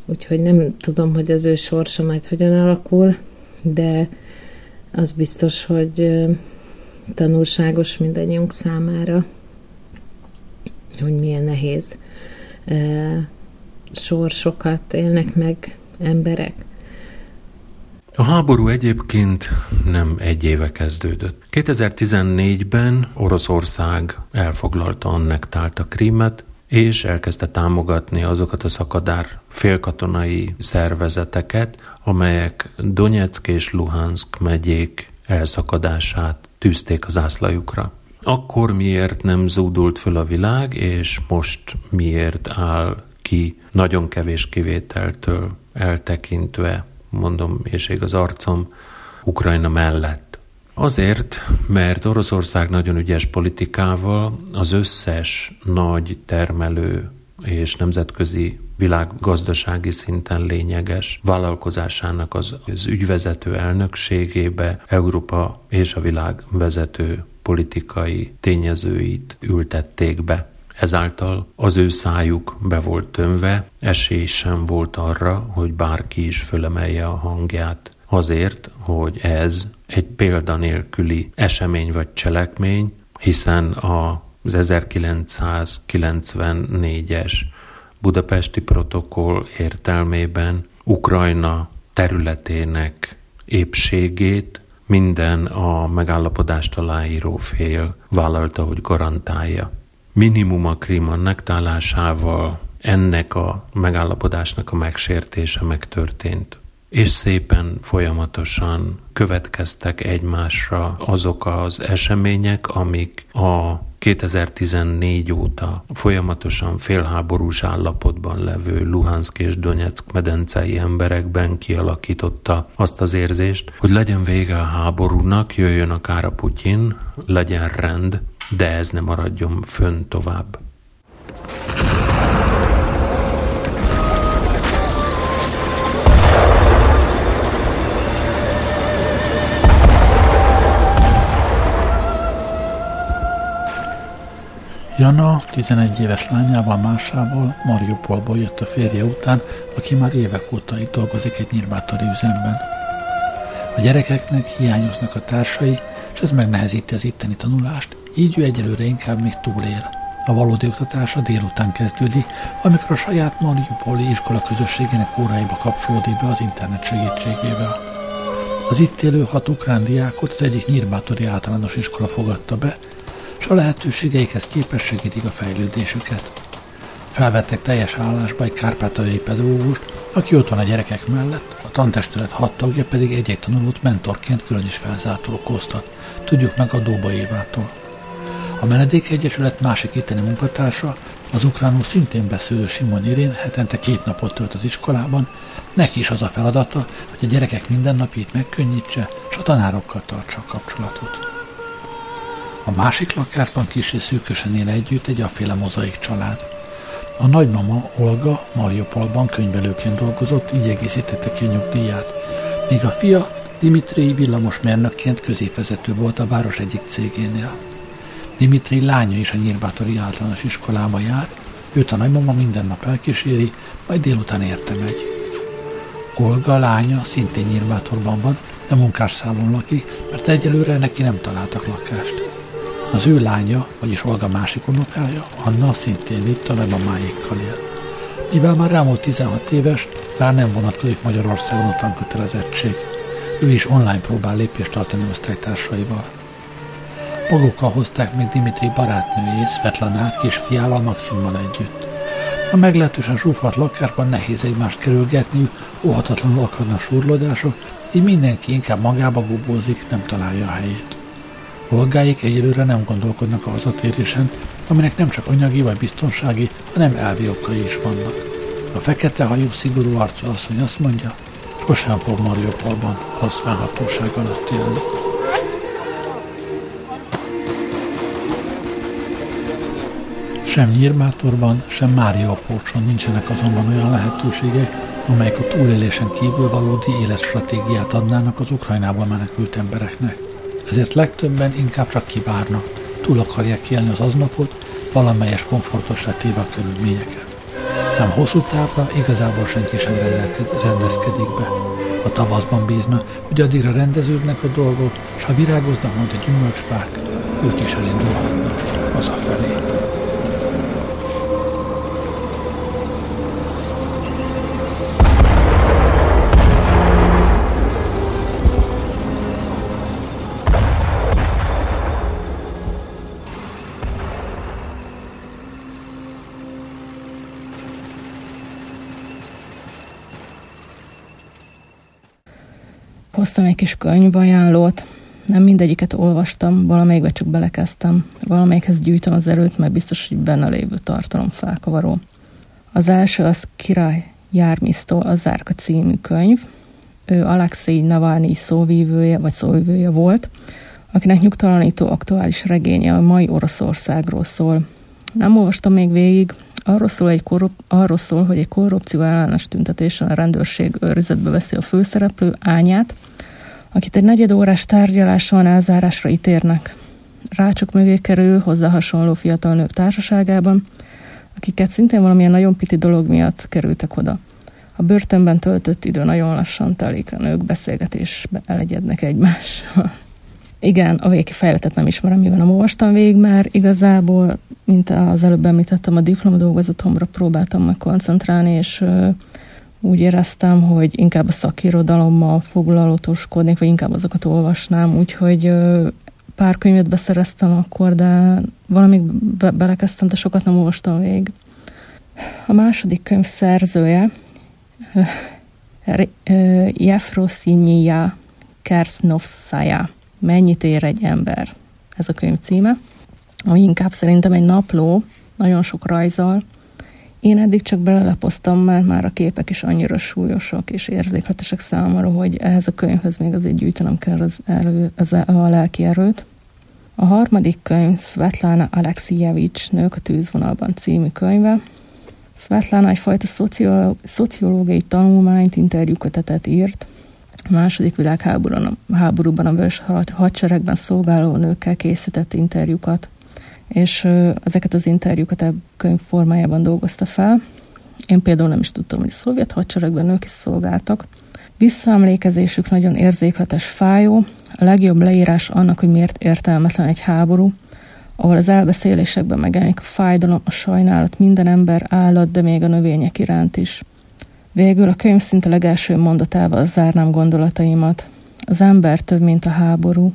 úgyhogy nem tudom, hogy az ő sorsa majd hogyan alakul, de az biztos, hogy tanulságos mindannyiunk számára, hogy milyen nehéz sorsokat élnek meg emberek. A háború egyébként nem egy éve kezdődött. 2014-ben Oroszország elfoglalta annektált a Krímet, és elkezdte támogatni azokat a szakadár félkatonai szervezeteket, amelyek Donetsk és Luhansk megyék elszakadását tűzték az ászlajukra. Akkor miért nem zúdult föl a világ, és most miért áll ki nagyon kevés kivételtől eltekintve, mondom, és az arcom, Ukrajna mellett. Azért, mert Oroszország nagyon ügyes politikával az összes nagy termelő és nemzetközi világgazdasági szinten lényeges vállalkozásának az, az ügyvezető elnökségébe Európa és a világ vezető politikai tényezőit ültették be. Ezáltal az ő szájuk be volt tömve, esély sem volt arra, hogy bárki is fölemelje a hangját azért, hogy ez egy példanélküli esemény vagy cselekmény, hiszen a az 1994-es budapesti protokoll értelmében Ukrajna területének épségét minden a megállapodást aláíró fél vállalta, hogy garantálja. Minimum a Krím annektálásával ennek a megállapodásnak a megsértése megtörtént és szépen folyamatosan következtek egymásra azok az események, amik a 2014 óta folyamatosan félháborús állapotban levő Luhansk és Donetsk medencei emberekben kialakította azt az érzést, hogy legyen vége a háborúnak, jöjjön akár a Putyin, legyen rend, de ez ne maradjon fönn tovább. Jana 11 éves lányával, másával Mariupolból jött a férje után, aki már évek óta itt dolgozik egy nyírbátori üzemben. A gyerekeknek hiányoznak a társai, és ez megnehezíti az itteni tanulást, így ő egyelőre inkább még túlél. A valódi oktatása délután kezdődik, amikor a saját Mariupoli iskola közösségének óráiba kapcsolódik be az internet segítségével. Az itt élő hat ukrán diákot az egyik nyírbátori általános iskola fogadta be, és a lehetőségeikhez képes segítik a fejlődésüket. Felvettek teljes állásba egy kárpátaljai pedagógust, aki ott van a gyerekek mellett, a tantestület hat tagja pedig egy-egy tanulót mentorként külön is felzártolkoztat. Tudjuk meg a Dóba Évától. A Menedék Egyesület másik itteni munkatársa, az ukránul szintén beszélő Simon Irén hetente két napot tölt az iskolában, neki is az a feladata, hogy a gyerekek mindennapjét megkönnyítse, és a tanárokkal tartsa a kapcsolatot. A másik lakásban és szűkösen él együtt egy aféle mozaik család. A nagymama Olga Mariupolban könyvelőként dolgozott, így egészítette ki a nyugdíját. Míg a fia Dimitri villamosmérnökként középvezető volt a város egyik cégénél. Dimitri lánya is a Nyírbátori általános iskolába jár, őt a nagymama minden nap elkíséri, majd délután érte megy. Olga lánya szintén Nyírbátorban van, de munkásszállón lakik, mert egyelőre neki nem találtak lakást. Az ő lánya, vagyis Olga másik unokája, Anna szintén itt a nagymamáékkal él. Mivel már rámult 16 éves, rá nem vonatkozik Magyarországon a tankötelezettség. Ő is online próbál lépést tartani osztálytársaival. Magukkal hozták még Dimitri barátnőjét, Svetlanát kisfiával Maximmal együtt. A meglehetősen zsúfolt lakásban nehéz egymást kerülgetni, óhatatlanul akarnak surlódások, így mindenki inkább magába gubózik, nem találja a helyét. Volgáik egyelőre nem gondolkodnak a hazatérésen, aminek nem csak anyagi vagy biztonsági, hanem elvi okai is vannak. A fekete hajú, szigorú arcú asszony azt mondja, sosem fog Mariupolban rossz fennhatóság alatt élni. Sem Nyírmátorban, sem Máriapolcson nincsenek azonban olyan lehetőségek, amelyek a túlélésen kívül valódi életstratégiát adnának az Ukrajnából menekült embereknek. Ezért legtöbben inkább csak kivárnak, túl akarják élni az aznapot, valamelyes komfortos téve a körülményeket. Nem hosszú távra igazából senki sem rendezkedik be. A tavaszban bízna, hogy addigra rendeződnek a dolgok, és ha virágoznak majd a gyümölcsfák, ők is elindulhatnak hazafelé. Hoztam egy kis könyvajánlót, nem mindegyiket olvastam, valamelyikbe csak belekezdtem, valamelyikhez gyűjtöm az erőt, mert biztos, hogy benne lévő tartalom felkavaró. Az első az Király Jármisztól a Zárka című könyv. Ő Alexei Navalnyi szóvívője, vagy szóvívője volt, akinek nyugtalanító aktuális regénye a mai Oroszországról szól. Nem olvastam még végig, arról szól, egy korrup- arról szól, hogy egy korrupció ellenes tüntetésen a rendőrség őrizetbe veszi a főszereplő ányát, akit egy negyed órás tárgyaláson elzárásra ítérnek. Rácsok mögé kerül hozzá hasonló fiatal nők társaságában, akiket szintén valamilyen nagyon piti dolog miatt kerültek oda. A börtönben töltött idő nagyon lassan telik, a nők beszélgetésbe elegyednek egymással. Igen, a végi fejletet nem ismerem, mivel nem olvastam végig, mert igazából, mint az előbb említettem, a diplomadolgozatomra próbáltam meg koncentrálni, és úgy éreztem, hogy inkább a szakirodalommal foglalatoskodnék, vagy inkább azokat olvasnám, úgyhogy pár könyvet beszereztem akkor, de valamit be- belekezdtem, de sokat nem olvastam végig. A második könyv szerzője Jefrosinyiya Kersnovszaja. Mennyit ér egy ember? Ez a könyv címe, ami inkább szerintem egy napló, nagyon sok rajzal, én eddig csak belelapoztam, mert már a képek is annyira súlyosak és érzékletesek számomra, hogy ehhez a könyvhöz még azért gyűjtenem kell az, elő, az a lelki erőt. A harmadik könyv Svetlana Alexijevics Nők a tűzvonalban című könyve. Svetlana egyfajta szociológiai tanulmányt, interjúkötetet írt. A második világháborúban háborúban a vörös hadseregben szolgáló nőkkel készített interjúkat és ezeket az interjúkat a könyv formájában dolgozta fel. Én például nem is tudtam, hogy a szovjet hadseregben nők is szolgáltak. Visszaemlékezésük nagyon érzékletes, fájó. A legjobb leírás annak, hogy miért értelmetlen egy háború, ahol az elbeszélésekben megjelenik a fájdalom, a sajnálat minden ember, állat, de még a növények iránt is. Végül a könyv szinte legelső mondatával zárnám gondolataimat. Az ember több, mint a háború,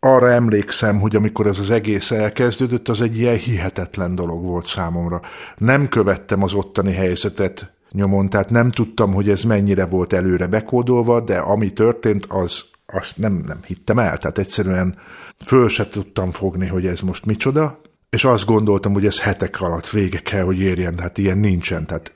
arra emlékszem, hogy amikor ez az egész elkezdődött, az egy ilyen hihetetlen dolog volt számomra. Nem követtem az ottani helyzetet nyomon, tehát nem tudtam, hogy ez mennyire volt előre bekódolva, de ami történt, az azt nem, nem hittem el, tehát egyszerűen föl se tudtam fogni, hogy ez most micsoda, és azt gondoltam, hogy ez hetek alatt vége kell, hogy érjen, tehát ilyen nincsen, tehát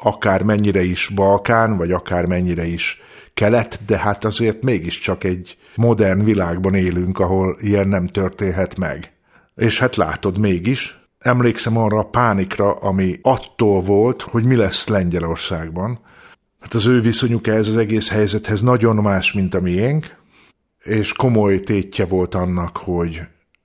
akár mennyire is Balkán, vagy akár mennyire is kelet, de hát azért mégiscsak egy modern világban élünk, ahol ilyen nem történhet meg. És hát látod mégis, emlékszem arra a pánikra, ami attól volt, hogy mi lesz Lengyelországban. Hát az ő viszonyuk ehhez az egész helyzethez nagyon más, mint a miénk, és komoly tétje volt annak, hogy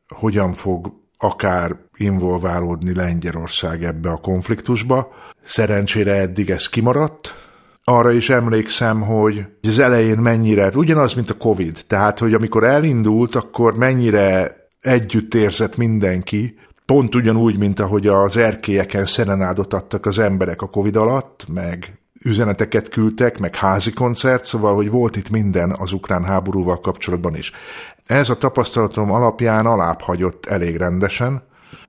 hogyan fog akár involválódni Lengyelország ebbe a konfliktusba. Szerencsére eddig ez kimaradt, arra is emlékszem, hogy az elején mennyire, ugyanaz, mint a Covid, tehát, hogy amikor elindult, akkor mennyire együtt érzett mindenki, pont ugyanúgy, mint ahogy az erkélyeken szenenádot adtak az emberek a Covid alatt, meg üzeneteket küldtek, meg házi koncert, szóval, hogy volt itt minden az ukrán háborúval kapcsolatban is. Ez a tapasztalatom alapján alább hagyott elég rendesen.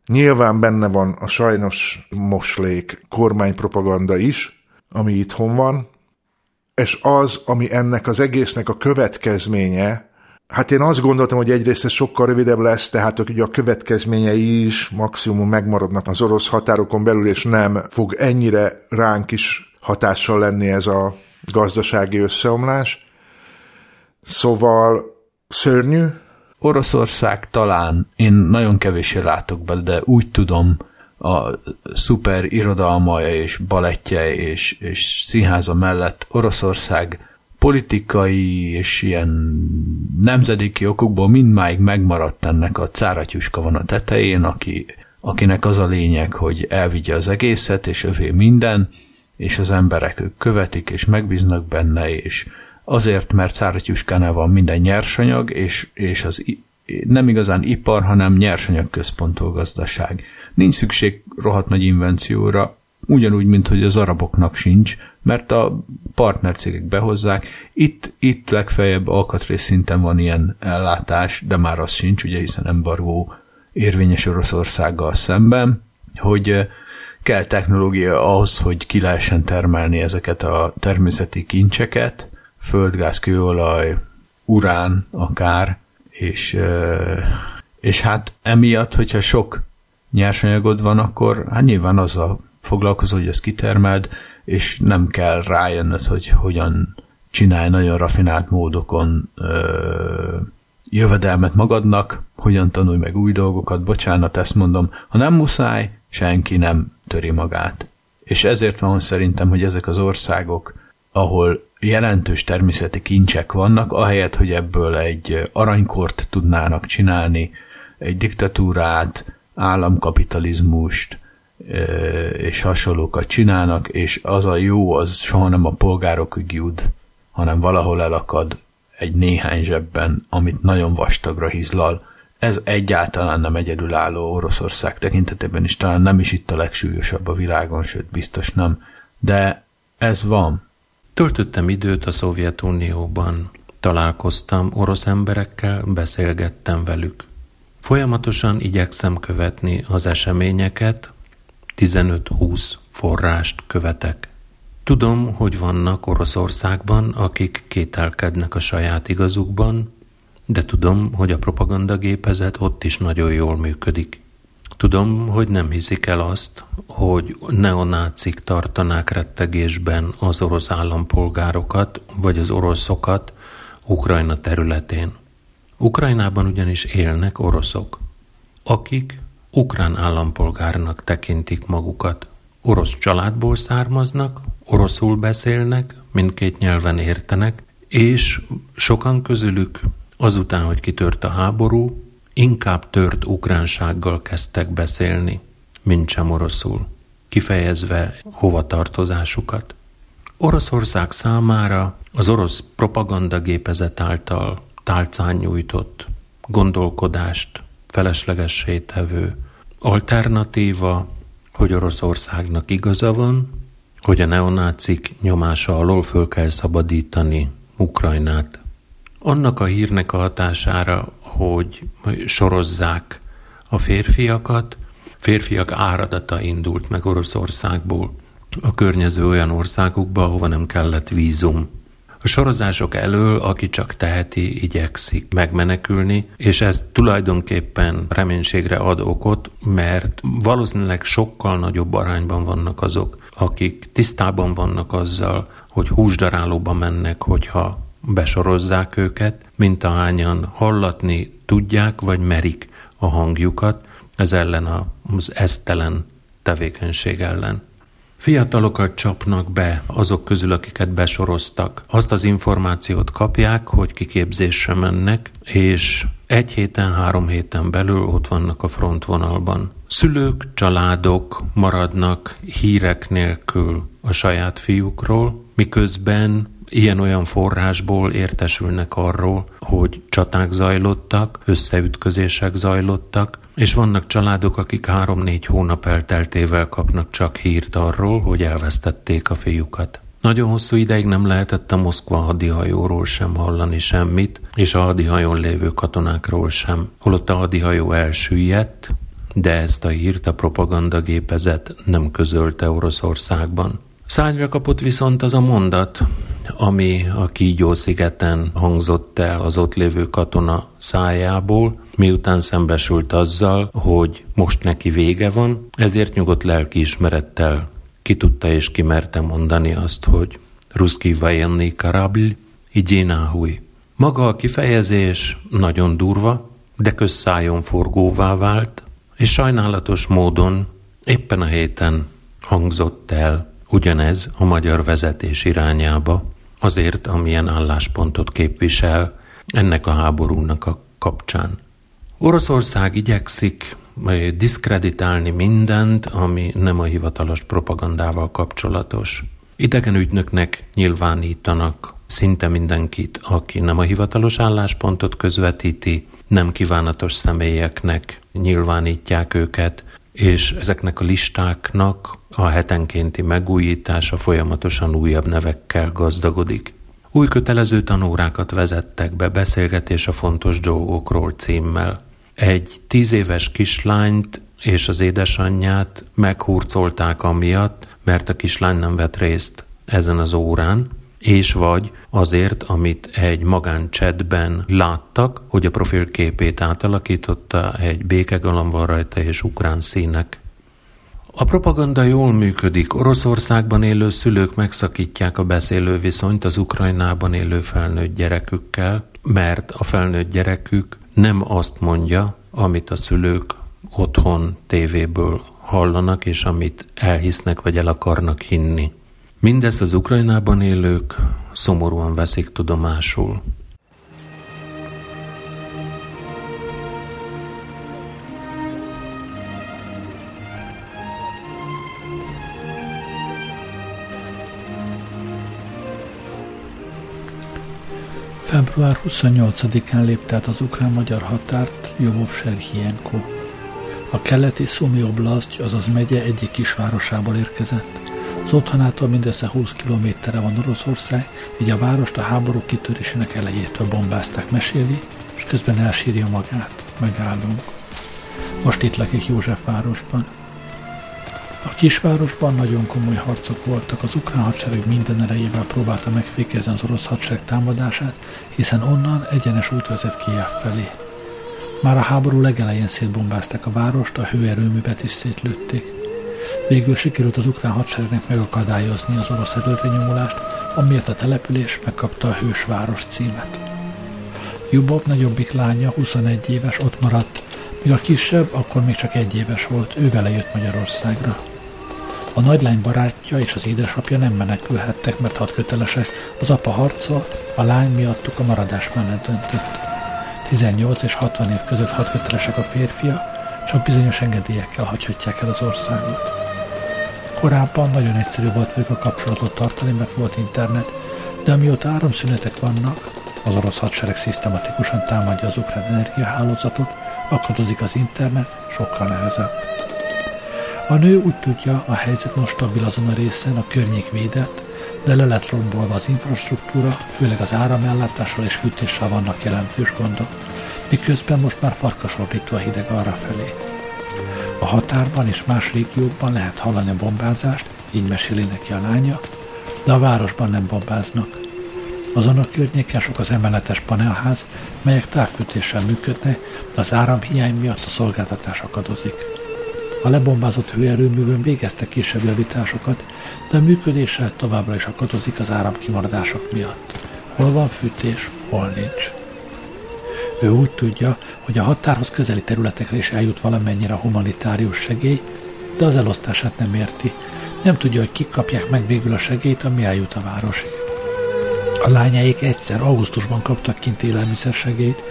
Nyilván benne van a sajnos moslék kormánypropaganda is, ami itthon van, és az, ami ennek az egésznek a következménye, Hát én azt gondoltam, hogy egyrészt ez sokkal rövidebb lesz, tehát hogy a következményei is maximum megmaradnak az orosz határokon belül, és nem fog ennyire ránk is hatással lenni ez a gazdasági összeomlás. Szóval szörnyű. Oroszország talán, én nagyon kevéssé látok bele, de úgy tudom, a szuper irodalmaja és balettje és, és színháza mellett Oroszország politikai és ilyen nemzedéki okokból mindmáig megmaradt ennek a cáratyuska van a tetején, aki, akinek az a lényeg, hogy elvigye az egészet, és övé minden, és az emberek ők követik, és megbíznak benne, és azért, mert cáratyuskánál van minden nyersanyag, és, és az nem igazán ipar, hanem nyersanyag központú gazdaság. Nincs szükség rohadt nagy invencióra, ugyanúgy, mint hogy az araboknak sincs, mert a partnercégek behozzák. Itt, itt legfeljebb alkatrész szinten van ilyen ellátás, de már az sincs, ugye, hiszen embargó érvényes Oroszországgal szemben, hogy eh, kell technológia ahhoz, hogy ki lehessen termelni ezeket a természeti kincseket, földgáz, kőolaj, urán akár, és, és hát emiatt, hogyha sok nyersanyagod van, akkor hát nyilván azzal foglalkozol, hogy ezt kitermeld, és nem kell rájönnöd, hogy hogyan csinálj nagyon rafinált módokon jövedelmet magadnak, hogyan tanulj meg új dolgokat, bocsánat, ezt mondom, ha nem muszáj, senki nem töri magát. És ezért van szerintem, hogy ezek az országok, ahol jelentős természeti kincsek vannak, ahelyett, hogy ebből egy aranykort tudnának csinálni, egy diktatúrát, államkapitalizmust, és hasonlókat csinálnak, és az a jó, az soha nem a polgárokig jut, hanem valahol elakad egy néhány zsebben, amit nagyon vastagra hízlal. Ez egyáltalán nem egyedülálló Oroszország tekintetében is, talán nem is itt a legsúlyosabb a világon, sőt biztos nem, de ez van. Töltöttem időt a Szovjetunióban, találkoztam orosz emberekkel, beszélgettem velük. Folyamatosan igyekszem követni az eseményeket, 15-20 forrást követek. Tudom, hogy vannak Oroszországban, akik kételkednek a saját igazukban, de tudom, hogy a propagandagépezet ott is nagyon jól működik. Tudom, hogy nem hiszik el azt, hogy neonácik tartanák rettegésben az orosz állampolgárokat vagy az oroszokat Ukrajna területén. Ukrajnában ugyanis élnek oroszok, akik ukrán állampolgárnak tekintik magukat. Orosz családból származnak, oroszul beszélnek, mindkét nyelven értenek, és sokan közülük azután, hogy kitört a háború, inkább tört ukránsággal kezdtek beszélni, mint sem oroszul, kifejezve hovatartozásukat. Oroszország számára az orosz propagandagépezet által tálcán nyújtott gondolkodást feleslegessé tevő alternatíva, hogy Oroszországnak igaza van, hogy a neonácik nyomása alól föl kell szabadítani Ukrajnát. Annak a hírnek a hatására, hogy sorozzák a férfiakat, férfiak áradata indult meg Oroszországból a környező olyan országokba, ahova nem kellett vízum. A sorozások elől, aki csak teheti, igyekszik megmenekülni, és ez tulajdonképpen reménységre ad okot, mert valószínűleg sokkal nagyobb arányban vannak azok, akik tisztában vannak azzal, hogy húsdarálóba mennek, hogyha besorozzák őket, mint ahányan hallatni tudják, vagy merik a hangjukat, ez ellen az esztelen tevékenység ellen. Fiatalokat csapnak be azok közül, akiket besoroztak. Azt az információt kapják, hogy kiképzésre mennek, és egy héten, három héten belül ott vannak a frontvonalban. Szülők, családok maradnak hírek nélkül a saját fiúkról, miközben ilyen-olyan forrásból értesülnek arról, hogy csaták zajlottak, összeütközések zajlottak, és vannak családok, akik három-négy hónap elteltével kapnak csak hírt arról, hogy elvesztették a fiúkat. Nagyon hosszú ideig nem lehetett a Moszkva hadihajóról sem hallani semmit, és a hadihajón lévő katonákról sem. Holott a hadihajó elsüllyedt, de ezt a hírt a propagandagépezet nem közölte Oroszországban. Szányra kapott viszont az a mondat, ami a Kígyó-szigeten hangzott el az ott lévő katona szájából, miután szembesült azzal, hogy most neki vége van, ezért nyugodt lelkiismerettel ki tudta és kimerte mondani azt, hogy Ruszki vajenni karabl, igyénáhúj. Maga a kifejezés nagyon durva, de közszájon forgóvá vált, és sajnálatos módon éppen a héten hangzott el ugyanez a magyar vezetés irányába, azért, amilyen álláspontot képvisel ennek a háborúnak a kapcsán. Oroszország igyekszik eh, diszkreditálni mindent, ami nem a hivatalos propagandával kapcsolatos. Idegen ügynöknek nyilvánítanak szinte mindenkit, aki nem a hivatalos álláspontot közvetíti, nem kívánatos személyeknek nyilvánítják őket, és ezeknek a listáknak a hetenkénti megújítása folyamatosan újabb nevekkel gazdagodik. Új kötelező tanórákat vezettek be beszélgetés a fontos dolgokról címmel. Egy tíz éves kislányt és az édesanyját meghurcolták amiatt, mert a kislány nem vett részt ezen az órán, és vagy azért, amit egy magáncsetben láttak, hogy a profilképét átalakította, egy békegalam van rajta és ukrán színek. A propaganda jól működik, Oroszországban élő szülők megszakítják a beszélő viszonyt az Ukrajnában élő felnőtt gyerekükkel, mert a felnőtt gyerekük nem azt mondja, amit a szülők otthon tévéből hallanak, és amit elhisznek vagy el akarnak hinni. Mindezt az Ukrajnában élők szomorúan veszik tudomásul. Február 28-án lépte az ukrán-magyar határt Jobov Serhienko. A keleti Szumi Oblast, azaz megye egyik kisvárosából érkezett. Az otthonától mindössze 20 kilométerre van Oroszország, így a várost a háború kitörésének elejétől bombázták meséli, és közben elsírja magát. Megállunk. Most itt lakik Józsefvárosban. A kisvárosban nagyon komoly harcok voltak, az ukrán hadsereg minden erejével próbálta megfékezni az orosz hadsereg támadását, hiszen onnan egyenes út vezet Kiev felé. Már a háború legelején szétbombázták a várost, a hőerőművet is szétlőtték. Végül sikerült az ukrán hadseregnek megakadályozni az orosz előrenyomulást, amiért a település megkapta a hősváros címet. Jubov nagyobbik lánya, 21 éves, ott maradt, míg a kisebb akkor még csak egy éves volt, ő vele jött Magyarországra. A nagylány barátja és az édesapja nem menekülhettek, mert hadkötelesek. Az apa harcol, a lány miattuk a maradás mellett döntött. 18 és 60 év között hadkötelesek a férfia, csak bizonyos engedélyekkel hagyhatják el az országot. Korábban nagyon egyszerű volt velük a kapcsolatot tartani, mert volt internet, de amióta áramszünetek vannak, az orosz hadsereg szisztematikusan támadja az ukrán energiahálózatot, akadozik az internet, sokkal nehezebb. A nő úgy tudja, a helyzet most stabil azon a részen, a környék védett, de le lett rombolva az infrastruktúra, főleg az áramellátással és fűtéssel vannak jelentős gondok, miközben most már farkasordító a hideg arra felé. A határban és más régiókban lehet hallani a bombázást, így meséli neki a lánya, de a városban nem bombáznak. Azon a környéken sok az emeletes panelház, melyek távfűtéssel működnek, de az áramhiány miatt a szolgáltatás akadozik. A lebombázott hőerőművön végeztek kisebb javításokat, de a működéssel továbbra is akadozik az áramkimaradások miatt. Hol van fűtés, hol nincs. Ő úgy tudja, hogy a határhoz közeli területekre is eljut valamennyire a humanitárius segély, de az elosztását nem érti. Nem tudja, hogy kik kapják meg végül a segélyt, ami eljut a városig. A lányáik egyszer augusztusban kaptak kint élelmiszersegélyt,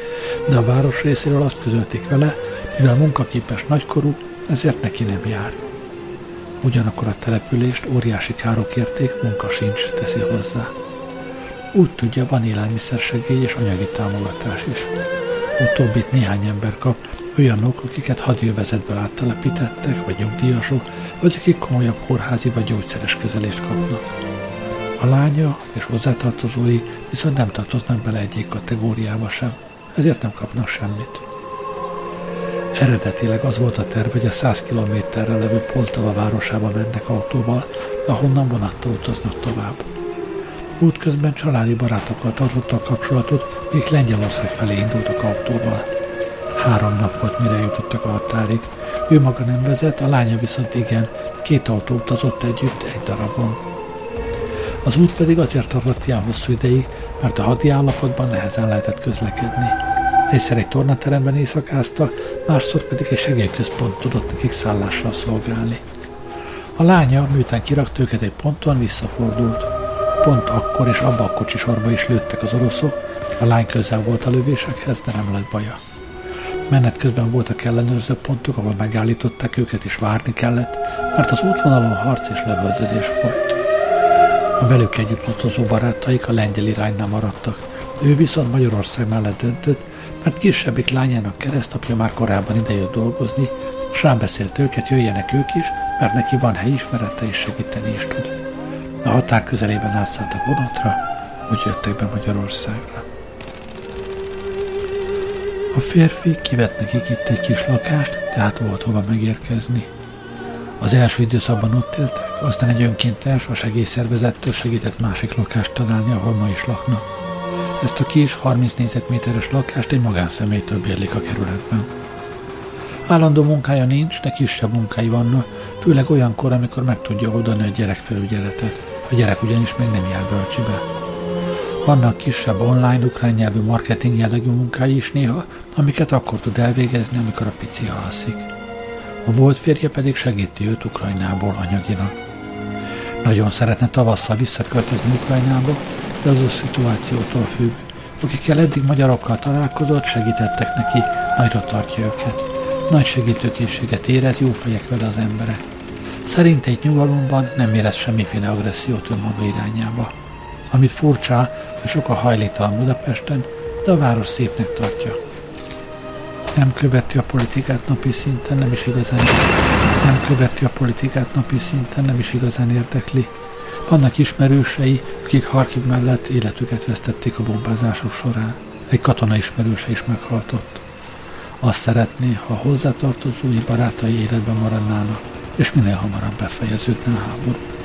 de a város részéről azt közölték vele, mivel munkaképes nagykorú, ezért neki nem jár. Ugyanakkor a települést óriási károk érték, munka sincs, teszi hozzá. Úgy tudja, van élelmiszersegély és anyagi támogatás is. Utóbbit néhány ember kap, olyanok, akiket hadjövezetből áttelepítettek, vagy nyugdíjasok, vagy akik komolyabb kórházi vagy gyógyszeres kezelést kapnak. A lánya és hozzátartozói viszont nem tartoznak bele egyik kategóriába sem, ezért nem kapnak semmit. Eredetileg az volt a terv, hogy a 100 kilométerre levő Poltava városába mennek autóval, ahonnan vonattal utaznak tovább. Útközben családi barátokkal tartottak kapcsolatot, akik Lengyelország felé indultak autóval. Három nap volt, mire jutottak a határig. Ő maga nem vezet, a lánya viszont igen, két autó utazott együtt egy darabon. Az út pedig azért tartott ilyen hosszú ideig, mert a hadi állapotban nehezen lehetett közlekedni. Egyszer egy tornateremben éjszakázta, másszor pedig egy segélyközpont tudott nekik szállással szolgálni. A lánya, miután kirakta őket egy ponton, visszafordult. Pont akkor és abba a kocsisorba is lőttek az oroszok, a lány közel volt a lövésekhez, de nem lett baja. Menet közben voltak ellenőrző pontok, ahol megállították őket és várni kellett, mert az útvonalon harc és lövöldözés folyt. A velük együtt utazó barátaik a lengyel iránynál maradtak. Ő viszont Magyarország mellett döntött, mert kisebbik lányának keresztapja már korábban idejött dolgozni, és rám beszélt őket, jöjjenek ők is, mert neki van helyismerete és segíteni is tud. A határ közelében átszálltak vonatra, úgy jöttek be Magyarországra. A férfi kivett nekik itt egy kis lakást, tehát volt hova megérkezni. Az első időszakban ott éltek, aztán egy önkéntes a segélyszervezettől segített másik lakást találni, ahol ma is laknak. Ezt a kis 30 négyzetméteres lakást egy magánszemélytől bérlik a kerületben. Állandó munkája nincs, de kisebb munkái vannak, főleg olyankor, amikor meg tudja oldani a gyerekfelügyeletet. A gyerek ugyanis még nem jár bölcsibe. Vannak kisebb online ukrán nyelvű marketing jellegű munkái is néha, amiket akkor tud elvégezni, amikor a pici alszik. A volt férje pedig segíti őt Ukrajnából anyaginak. Nagyon szeretne tavasszal visszaköltözni Ukrajnába, de az a szituációtól függ. Akikkel eddig magyarokkal találkozott, segítettek neki, nagyra tartja őket. Nagy segítőkészséget érez, jó fejek vele az emberek. Szerint egy nyugalomban nem érez semmiféle agressziót önmaga irányába. Amit furcsa, hogy sok a hajléktalan Budapesten, de a város szépnek tartja. Nem követi a politikát napi szinten, nem is igazán nem követi a politikát napi szinten, nem is igazán érdekli. Vannak ismerősei, akik Harkiv mellett életüket vesztették a bombázások során. Egy katona ismerőse is meghaltott. Azt szeretné, ha hozzátartozói barátai életben maradnának, és minél hamarabb befejeződne a háború.